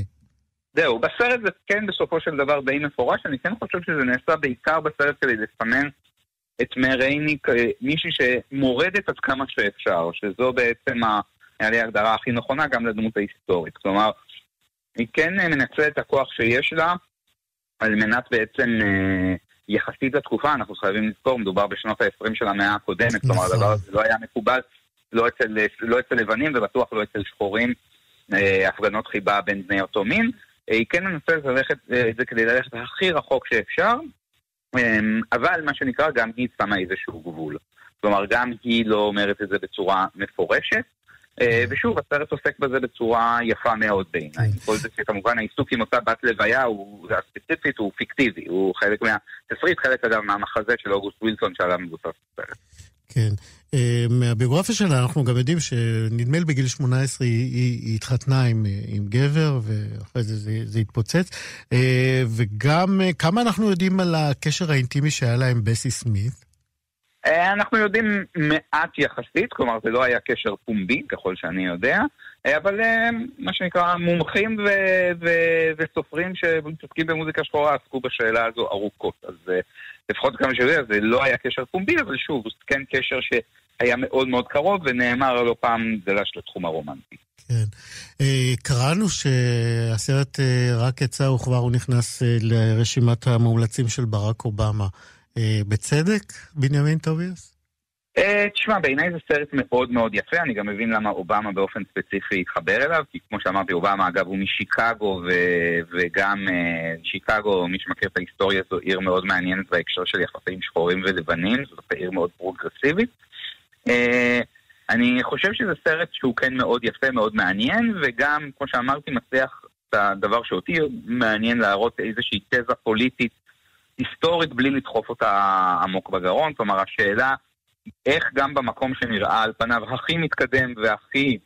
S6: זהו, בסרט זה כן בסופו של דבר די מפורש, אני כן חושב שזה נעשה בעיקר בסרט כדי לסמן את מרייני כמישהי שמורדת עד כמה שאפשר, שזו בעצם, היה לי ההגדרה הכי נכונה גם לדמות ההיסטורית. כלומר, היא כן מנצלת את הכוח שיש לה על מנת בעצם, אה, יחסית לתקופה, אנחנו חייבים לזכור, מדובר בשנות ה-20 של המאה הקודמת, כלומר הדבר נכון. הזה לא היה מקובל. לא אצל, לא אצל לבנים ובטוח לא אצל שחורים, אה, הפגנות חיבה בין בני אותו מין. אה, היא כן מנסה ללכת אה, את זה כדי ללכת הכי רחוק שאפשר, אבל מה שנקרא, גם היא שמה איזשהו גבול. כלומר, גם היא לא אומרת את זה בצורה מפורשת. ושוב, הסרט עוסק בזה בצורה יפה מאוד בעיניי. כל זה שכמובן העיסוק עם אותה בת לוויה הוא הספציפית, הוא פיקטיבי, הוא חלק מהתסריט, חלק אגב מהמחזה של אוגוסט ווילסון שעליו מבוסס הסרט.
S2: כן. אה, מהביוגרפיה שלה אנחנו גם יודעים שנדמה לי בגיל 18 היא, היא, היא התחתנה עם, עם גבר, ואחרי זה זה, זה התפוצץ. אה, וגם אה, כמה אנחנו יודעים על הקשר האינטימי שהיה לה עם בסי סמית?
S6: אנחנו יודעים מעט יחסית, כלומר זה לא היה קשר פומבי, ככל שאני יודע, אבל מה שנקרא מומחים ו- ו- וסופרים שמתעסקים במוזיקה שחורה עסקו בשאלה הזו ארוכות. אז לפחות כמה שאני יודע, זה לא היה קשר פומבי, אבל שוב, זה כן קשר שהיה מאוד מאוד קרוב, ונאמר לא פעם דלש לתחום הרומנטי.
S2: כן. אה, קראנו שהסרט אה, רק יצא וכבר הוא נכנס אה, לרשימת המומלצים של ברק אובמה. בצדק, בנימין טוביאס?
S6: Uh, תשמע, בעיניי זה סרט מאוד מאוד יפה, אני גם מבין למה אובמה באופן ספציפי התחבר אליו, כי כמו שאמרתי, אובמה אגב הוא משיקגו, ו- וגם uh, שיקגו, מי שמכיר את ההיסטוריה, זו עיר מאוד מעניינת בהקשר של יחסים שחורים ולבנים, זאת עיר מאוד פרוגרסיבית. Uh, אני חושב שזה סרט שהוא כן מאוד יפה, מאוד מעניין, וגם, כמו שאמרתי, מצליח את הדבר שאותי מעניין להראות איזושהי תזה פוליטית היסטורית בלי לדחוף אותה עמוק בגרון. כלומר, השאלה איך גם במקום שנראה על פניו הכי מתקדם והכי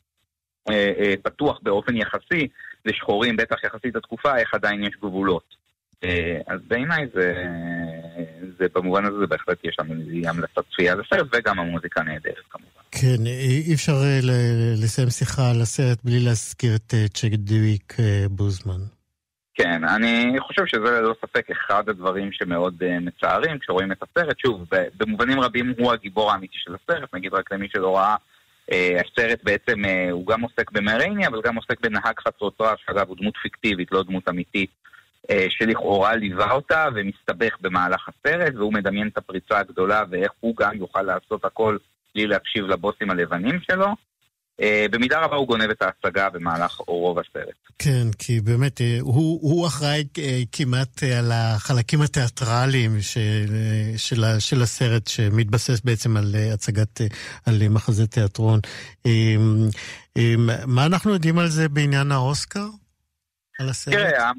S6: אה, אה, פתוח באופן יחסי לשחורים, בטח יחסית לתקופה, איך עדיין יש גבולות. אה, אז בעיניי זה, זה במובן הזה בהחלט יש לנו המלצת צפייה לסרט וגם המוזיקה נהדרת כמובן.
S2: כן, אי אפשר אה, לסיים שיחה על הסרט בלי להזכיר את אה, צ'ק דיוויק בוזמן.
S6: כן, אני חושב שזה ללא ספק אחד הדברים שמאוד מצערים כשרואים את הסרט. שוב, במובנים רבים הוא הגיבור האמיתי של הסרט, נגיד רק למי שלא ראה, הסרט בעצם, הוא גם עוסק במרייני, אבל גם עוסק בנהג חצרות רעש, שאגב הוא דמות פיקטיבית, לא דמות אמיתית. אה, שלכאורה ליווה אותה ומסתבך במהלך הסרט, והוא מדמיין את הפריצה הגדולה ואיך הוא גם יוכל לעשות הכל בלי להקשיב לבוסים הלבנים שלו. אה, במידה רבה הוא גונב את ההצגה במהלך רוב הסרט.
S2: כן, כי באמת אה, הוא, הוא אחראי אה, כמעט על החלקים התיאטרליים של, של, של הסרט, שמתבסס בעצם על הצגת, על מחזה תיאטרון. אה, אה, מה אנחנו יודעים על זה בעניין האוסקר? על הסרט?
S6: תראה,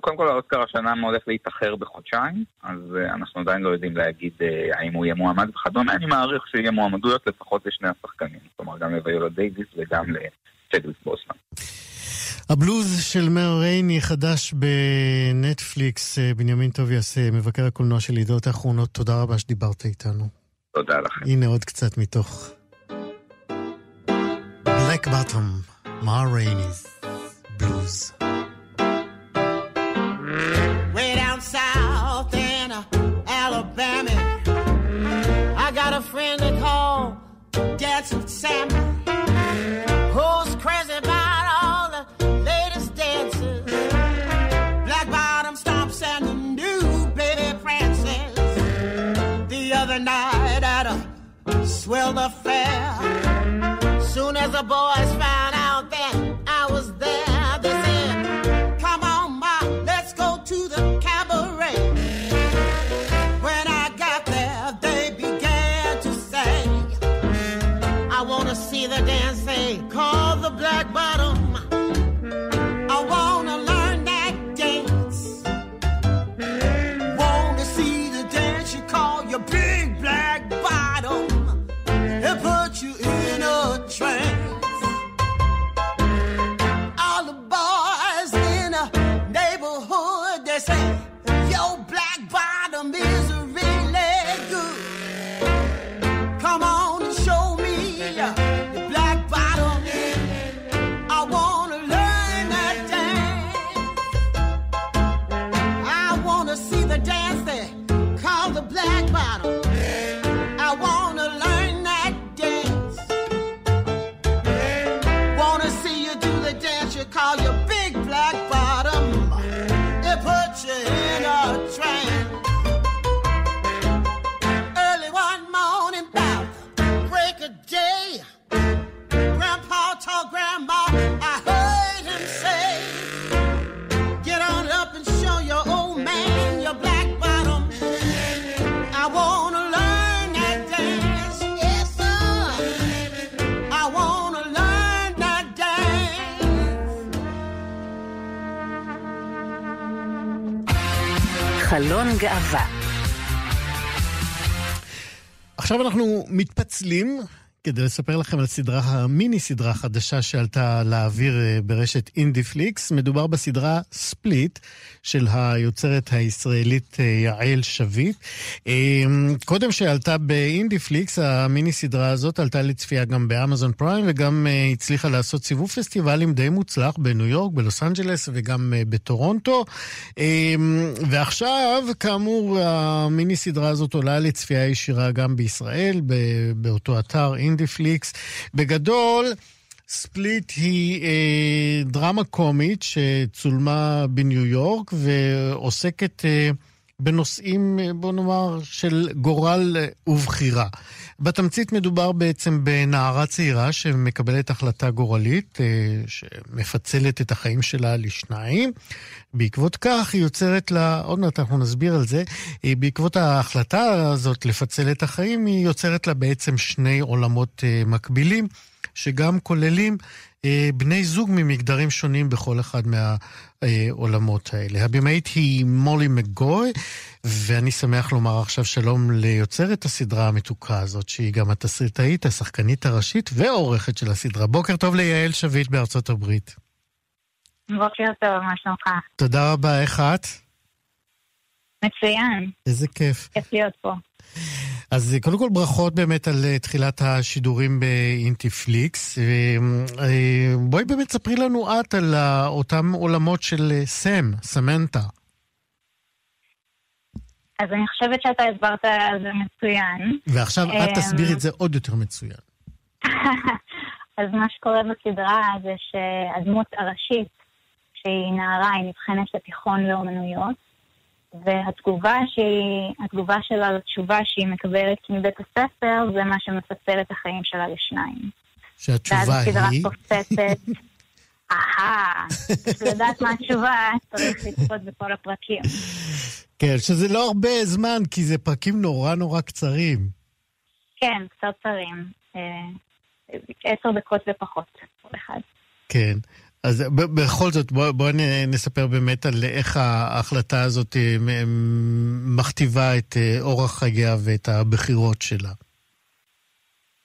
S6: קודם כל האוסקר השנה הולך להתאחר בחודשיים, אז אה, אנחנו עדיין לא יודעים להגיד אה, האם הוא יהיה מועמד וכדומה, אני מעריך שיהיה מועמדויות לפחות לשני השחקנים, כלומר גם לוויולה דייוויס וגם לצ'דוויק בוזמן.
S2: הבלוז של מר רייני חדש בנטפליקס, אה, בנימין טוב יעשה, מבקר הקולנוע של ידיעות האחרונות, תודה רבה שדיברת איתנו.
S6: תודה לכם.
S2: הנה עוד קצת מתוך Black Bottom, מר רייני's בלוז.
S5: Sammy, who's crazy about all the latest dances. Black bottom stomps and the new baby prances. The other night at a swell affair, soon as the boys found
S2: עכשיו אנחנו מתפצלים כדי לספר לכם על סדרה, המיני סדרה חדשה שעלתה לאוויר אה, ברשת אינדיפליקס. מדובר בסדרה ספליט של היוצרת הישראלית אה, יעל שביט. אה, קודם שעלתה באינדיפליקס, המיני סדרה הזאת עלתה לצפייה גם באמזון פריים וגם הצליחה לעשות סיבוב פסטיבלים די מוצלח בניו יורק, בלוס אנג'לס וגם בטורונטו. ועכשיו, כאמור, המיני סדרה הזאת עולה לצפייה ישירה גם בישראל, באותו אתר אינדיפליקס. בגדול, ספליט היא אה, דרמה קומית שצולמה בניו יורק ועוסקת אה, בנושאים, בוא נאמר, של גורל ובחירה. בתמצית מדובר בעצם בנערה צעירה שמקבלת החלטה גורלית אה, שמפצלת את החיים שלה לשניים. בעקבות כך היא יוצרת לה, עוד מעט אנחנו נסביר על זה, בעקבות ההחלטה הזאת לפצל את החיים, היא יוצרת לה בעצם שני עולמות מקבילים. שגם כוללים אה, בני זוג ממגדרים שונים בכל אחד מהעולמות האלה. הבמאית היא מולי מגוי, ואני שמח לומר עכשיו שלום ליוצרת הסדרה המתוקה הזאת, שהיא גם התסריטאית, השחקנית הראשית ועורכת של הסדרה. בוקר טוב ליעל שביט בארצות הברית.
S7: בוקר טוב, מה שלומך?
S2: תודה רבה, איך את?
S7: מצוין,
S2: איזה כיף.
S7: כיף להיות פה.
S2: אז קודם כל ברכות באמת על אה, תחילת השידורים באינטיפליקס. אה, אה, בואי באמת ספרי לנו את על אותם עולמות של סם, סמנטה.
S7: אז אני חושבת שאתה הסברת על זה מצוין.
S2: ועכשיו את תסבירי את זה עוד יותר מצוין. [LAUGHS]
S7: אז מה שקורה בסדרה זה שהדמות הראשית, שהיא נערה, היא נבחנת לתיכון לאומנויות, והתגובה שהיא, התגובה שלה לתשובה שהיא מקבלת מבית הספר, זה מה שמספר את החיים שלה לשניים.
S2: שהתשובה היא?
S7: ואז הסדרה קופצת, [LAUGHS] אהה, לדעת מה התשובה, צריך לצפות בכל הפרקים.
S2: כן, שזה לא הרבה זמן, כי זה פרקים נורא נורא קצרים.
S7: כן, קצרצרים. אה, עשר דקות ופחות, כל אחד.
S2: כן. אז בכל זאת, בואו בוא נספר באמת על איך ההחלטה הזאת מכתיבה את אה, אורח חייה ואת הבחירות שלה.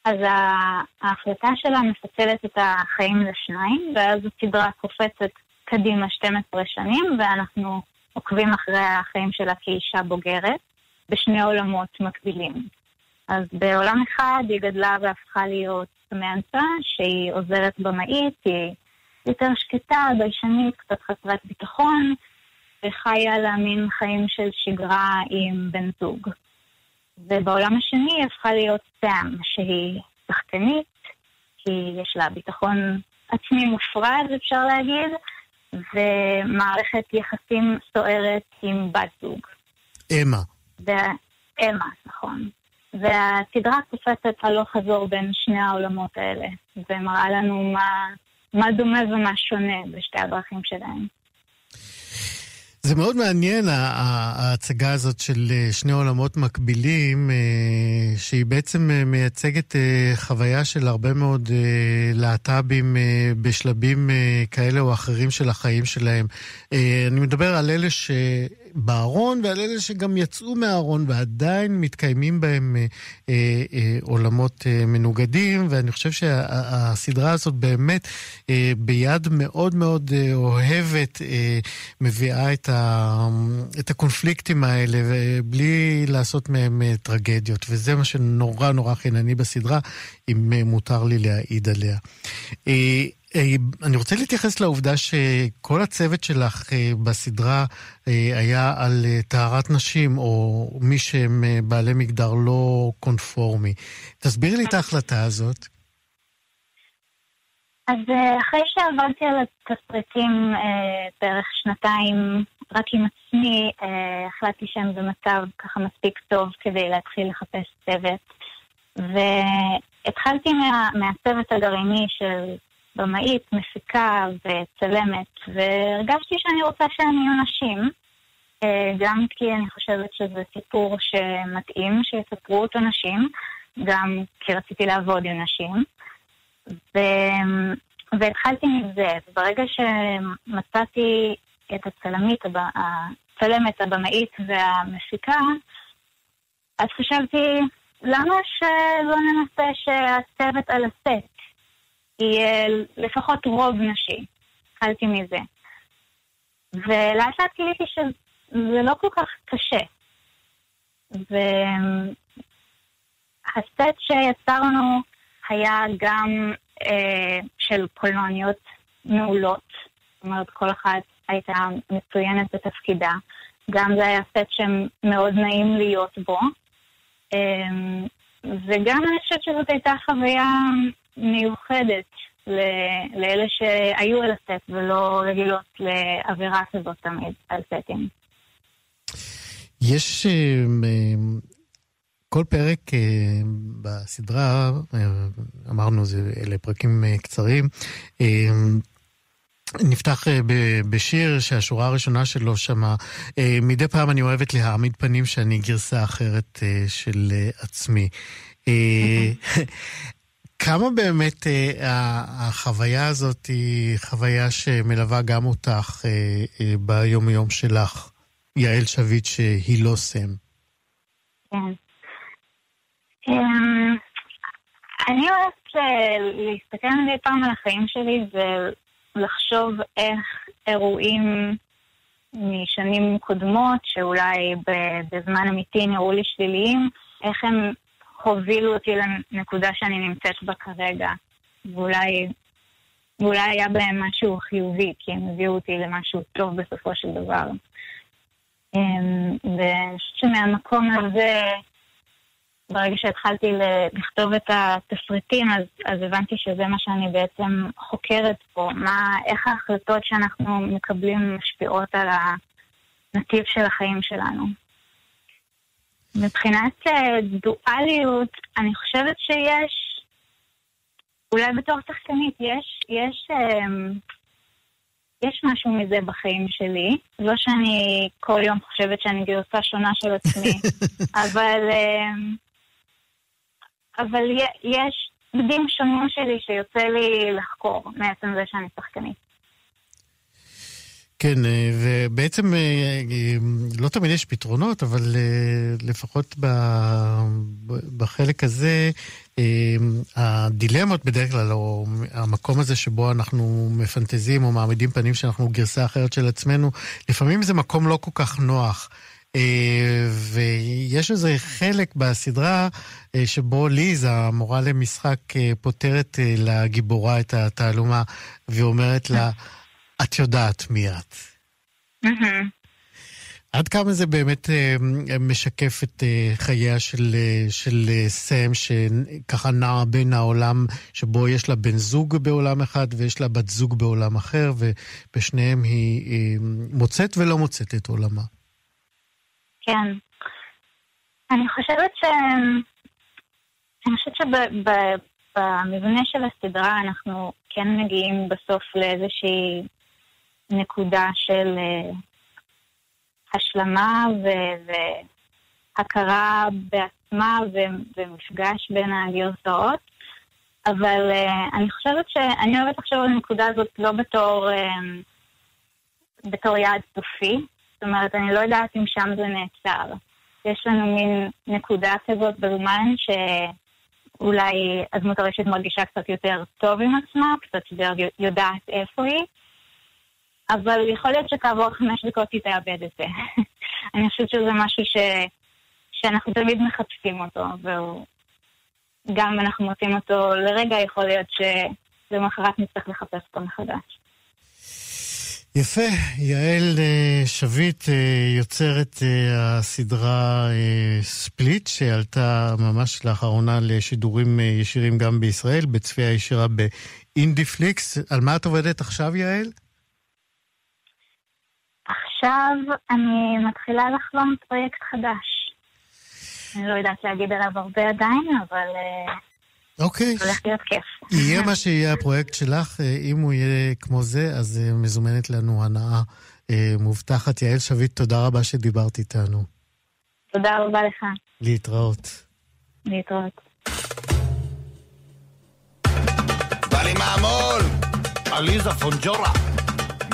S7: אז ההחלטה שלה מפצלת את החיים לשניים, ואז הסדרה קופצת קדימה 12 שנים, ואנחנו עוקבים אחרי החיים שלה כאישה בוגרת, בשני עולמות מקבילים. אז בעולם אחד היא גדלה והפכה להיות מאנסה, שהיא עוזרת במאית, היא יותר שקטה, ביישנית, קצת חסרת ביטחון, וחיה לה מין חיים של שגרה עם בן זוג. ובעולם השני היא הפכה להיות סאם, שהיא שחקנית, כי יש לה ביטחון עצמי מופרד, אפשר להגיד, ומערכת יחסים סוערת עם בת זוג.
S2: אמה.
S7: אמה, נכון. והסדרה קופצת הלוך חזור בין שני העולמות האלה, ומראה לנו מה מה דומה ומה שונה בשתי הדרכים שלהם.
S2: זה מאוד מעניין, ההצגה הזאת של אה, שני עולמות מקבילים, אה, שהיא בעצם אה, מייצגת חוויה של הרבה מאוד להט"בים בשלבים כאלה או אחרים של החיים שלהם. אני מדבר על אלה ש... בארון ועל אלה שגם יצאו מהארון ועדיין מתקיימים בהם אה, אה, אה, עולמות אה, מנוגדים, ואני חושב שהסדרה הזאת באמת אה, ביד מאוד מאוד אה, אוהבת אה, מביאה את, ה, את הקונפליקטים האלה בלי לעשות מהם אה, טרגדיות, וזה מה שנורא נורא חינני בסדרה, אם אה, מותר לי להעיד עליה. אה, אני רוצה להתייחס לעובדה שכל הצוות שלך אה, בסדרה אה, היה על טהרת נשים, או מי שהם בעלי מגדר לא קונפורמי. תסבירי לי את ההחלטה הזאת.
S7: אז אחרי שעבדתי על התסריטים בערך שנתיים רק עם עצמי, החלטתי שהם במצב ככה מספיק טוב כדי להתחיל לחפש צוות. והתחלתי מה, מהצוות הגרעיני של במאית, מפיקה וצלמת, והרגשתי שאני רוצה שהם יהיו נשים, אה, גם כי אני חושבת שזה סיפור שמתאים שיספרו אותו נשים, גם כי רציתי לעבוד עם נשים. ו... והתחלתי מזה, וברגע שמצאתי את הצלמית, הצלמת, הבמאית והמפיקה, אז חשבתי, למה שלא ננסה שהצוות על הסט יהיה לפחות רוב נשי. התחלתי מזה. ולאט לאט גיליתי שזה לא כל כך קשה. והסט שיצרנו היה גם אה, של קולנועניות מעולות. זאת אומרת, כל אחת הייתה מצוינת בתפקידה. גם זה היה סט שמאוד נעים להיות בו. אה, וגם אני חושבת שזאת הייתה חוויה מיוחדת לאלה שהיו על הסט ולא רגילות לעבירה כזאת תמיד על סטים.
S2: יש אה, כל פרק אה, בסדרה, אה, אמרנו, אלה פרקים קצרים, נפתח בשיר שהשורה הראשונה שלו שמה, מדי פעם אני אוהבת להעמיד פנים שאני גרסה אחרת של עצמי. [LAUGHS] כמה באמת אה, החוויה הזאת היא חוויה שמלווה גם אותך אה, אה, ביום-יום שלך, יעל שביט, שהיא לא סם?
S7: כן. אמ, אני אוהבת אה, להסתכל מדי פעם על החיים שלי ולחשוב איך אירועים משנים קודמות, שאולי בזמן אמיתי נראו לי שליליים, איך הם הובילו אותי לנקודה שאני נמצאת בה כרגע. ואולי, ואולי היה בהם משהו חיובי, כי הם הביאו אותי למשהו טוב בסופו של דבר. אמ, ואני חושבת שמהמקום הזה, ברגע שהתחלתי לכתוב את התסריטים, אז, אז הבנתי שזה מה שאני בעצם חוקרת פה. מה, איך ההחלטות שאנחנו מקבלים משפיעות על הנתיב של החיים שלנו. מבחינת אה, דואליות, אני חושבת שיש, אולי בתור שחקנית, יש, יש, אמ, יש משהו מזה בחיים שלי. לא שאני כל יום חושבת שאני גרסה שונה של עצמי, [LAUGHS] אבל, אמ, אבל יש בדים שונים שלי שיוצא לי לחקור מעצם זה שאני שחקנית.
S2: כן, אה, ובעצם אה, אה, לא תמיד יש פתרונות, אבל לפחות בחלק הזה, הדילמות בדרך כלל, או המקום הזה שבו אנחנו מפנטזים או מעמידים פנים שאנחנו גרסה אחרת של עצמנו, לפעמים זה מקום לא כל כך נוח. ויש איזה חלק בסדרה שבו ליז, המורה למשחק, פותרת לגיבורה את התעלומה, ואומרת לה, את יודעת מי את. עד כמה זה באמת אה, משקף את אה, חייה של, אה, של סם, שככה נעה בין העולם שבו יש לה בן זוג בעולם אחד ויש לה בת זוג בעולם אחר, ובשניהם היא מוצאת ולא מוצאת את עולמה.
S7: כן. אני חושבת ש... אני חושבת שבמבנה של הסדרה אנחנו כן מגיעים בסוף לאיזושהי נקודה של uh, השלמה ו- והכרה בעצמה ו- ומפגש בין הגרסאות. אבל uh, אני חושבת שאני אוהבת לחשוב על הנקודה הזאת לא בתור, uh, בתור יעד סופי. זאת אומרת, אני לא יודעת אם שם זה נעצר. יש לנו מין נקודה כזאת בזמן שאולי הדמות הרשת מרגישה קצת יותר טוב עם עצמה, קצת יותר יודעת איפה היא, אבל יכול להיות שכעבור חמש דקות היא תאבד את זה. [LAUGHS] אני חושבת שזה משהו ש... שאנחנו תמיד מחפשים אותו, והוא... אם אנחנו מוצאים אותו לרגע, יכול להיות שלמחרת נצטרך לחפש אותו מחדש.
S2: יפה, יעל אה, שביט אה, יוצרת אה, הסדרה ספליט, שעלתה ממש לאחרונה לשידורים ישירים גם בישראל, בצפייה ישירה באינדיפליקס. על מה את עובדת עכשיו, יעל?
S7: עכשיו אני מתחילה לחלום פרויקט חדש. אני לא יודעת להגיד עליו הרבה עדיין, אבל... אה,
S2: אוקיי.
S7: הולך להיות כיף.
S2: יהיה מה שיהיה הפרויקט שלך, אה, אם הוא יהיה כמו זה, אז אה, מזומנת לנו הנאה מובטחת. יעל שביט, תודה רבה שדיברת איתנו.
S7: תודה רבה לך.
S2: להתראות.
S7: להתראות.
S8: בא לי מהמול! עליזה פונג'ורה!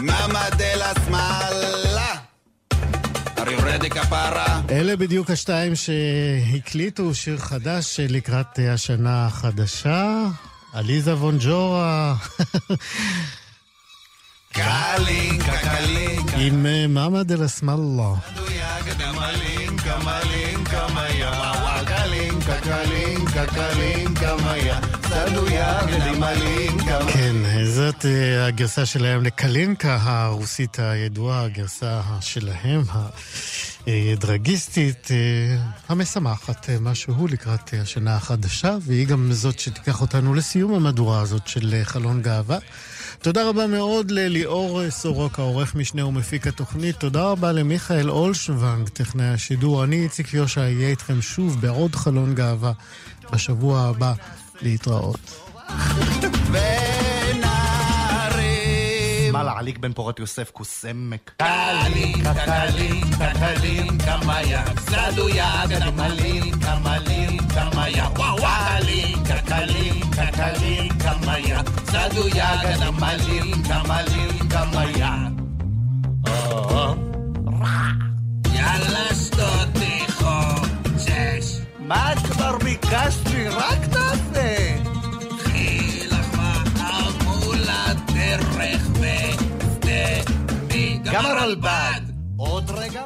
S8: מאמה דה לה סמאלה. are you ready כפרה?
S2: אלה בדיוק השתיים שהקליטו שיר חדש לקראת השנה החדשה. עליזה וונג'ורה.
S8: קלינקה, קלינקה.
S2: עם מאמה דה לה קלינקה, קלינקה, מאיה. כן, זאת אה, הגרסה שלהם לקלינקה הרוסית הידועה, הגרסה שלהם, הדרגיסטית, אה, המשמחת, אה, משהו לקראת השנה החדשה, והיא גם זאת שתיקח אותנו לסיום המהדורה הזאת של חלון גאווה. תודה רבה מאוד לליאור סורוק, העורך משנה ומפיק התוכנית. תודה רבה למיכאל אולשוונג, טכנאי השידור. אני איציק יושע, אהיה איתכם שוב בעוד חלון גאווה בשבוע הבא. להתראות.
S9: שמאלה עליק בן פורת יוסף כוסמק.
S8: קלינקה, קלינקה, קלינקה, מאיה. סדויה, גדמלינקה, מלינקה, מאיה. וואו, קלינקה, קלינקה,
S10: מדויק, גמלים, גמלים, גמיה. יאללה, שתותי חושש.
S8: מה כבר ביקשתי? רק תעשה!
S10: קחי לך מעמול הדרך ושדה
S8: גם הרלב"ד! עוד רגע?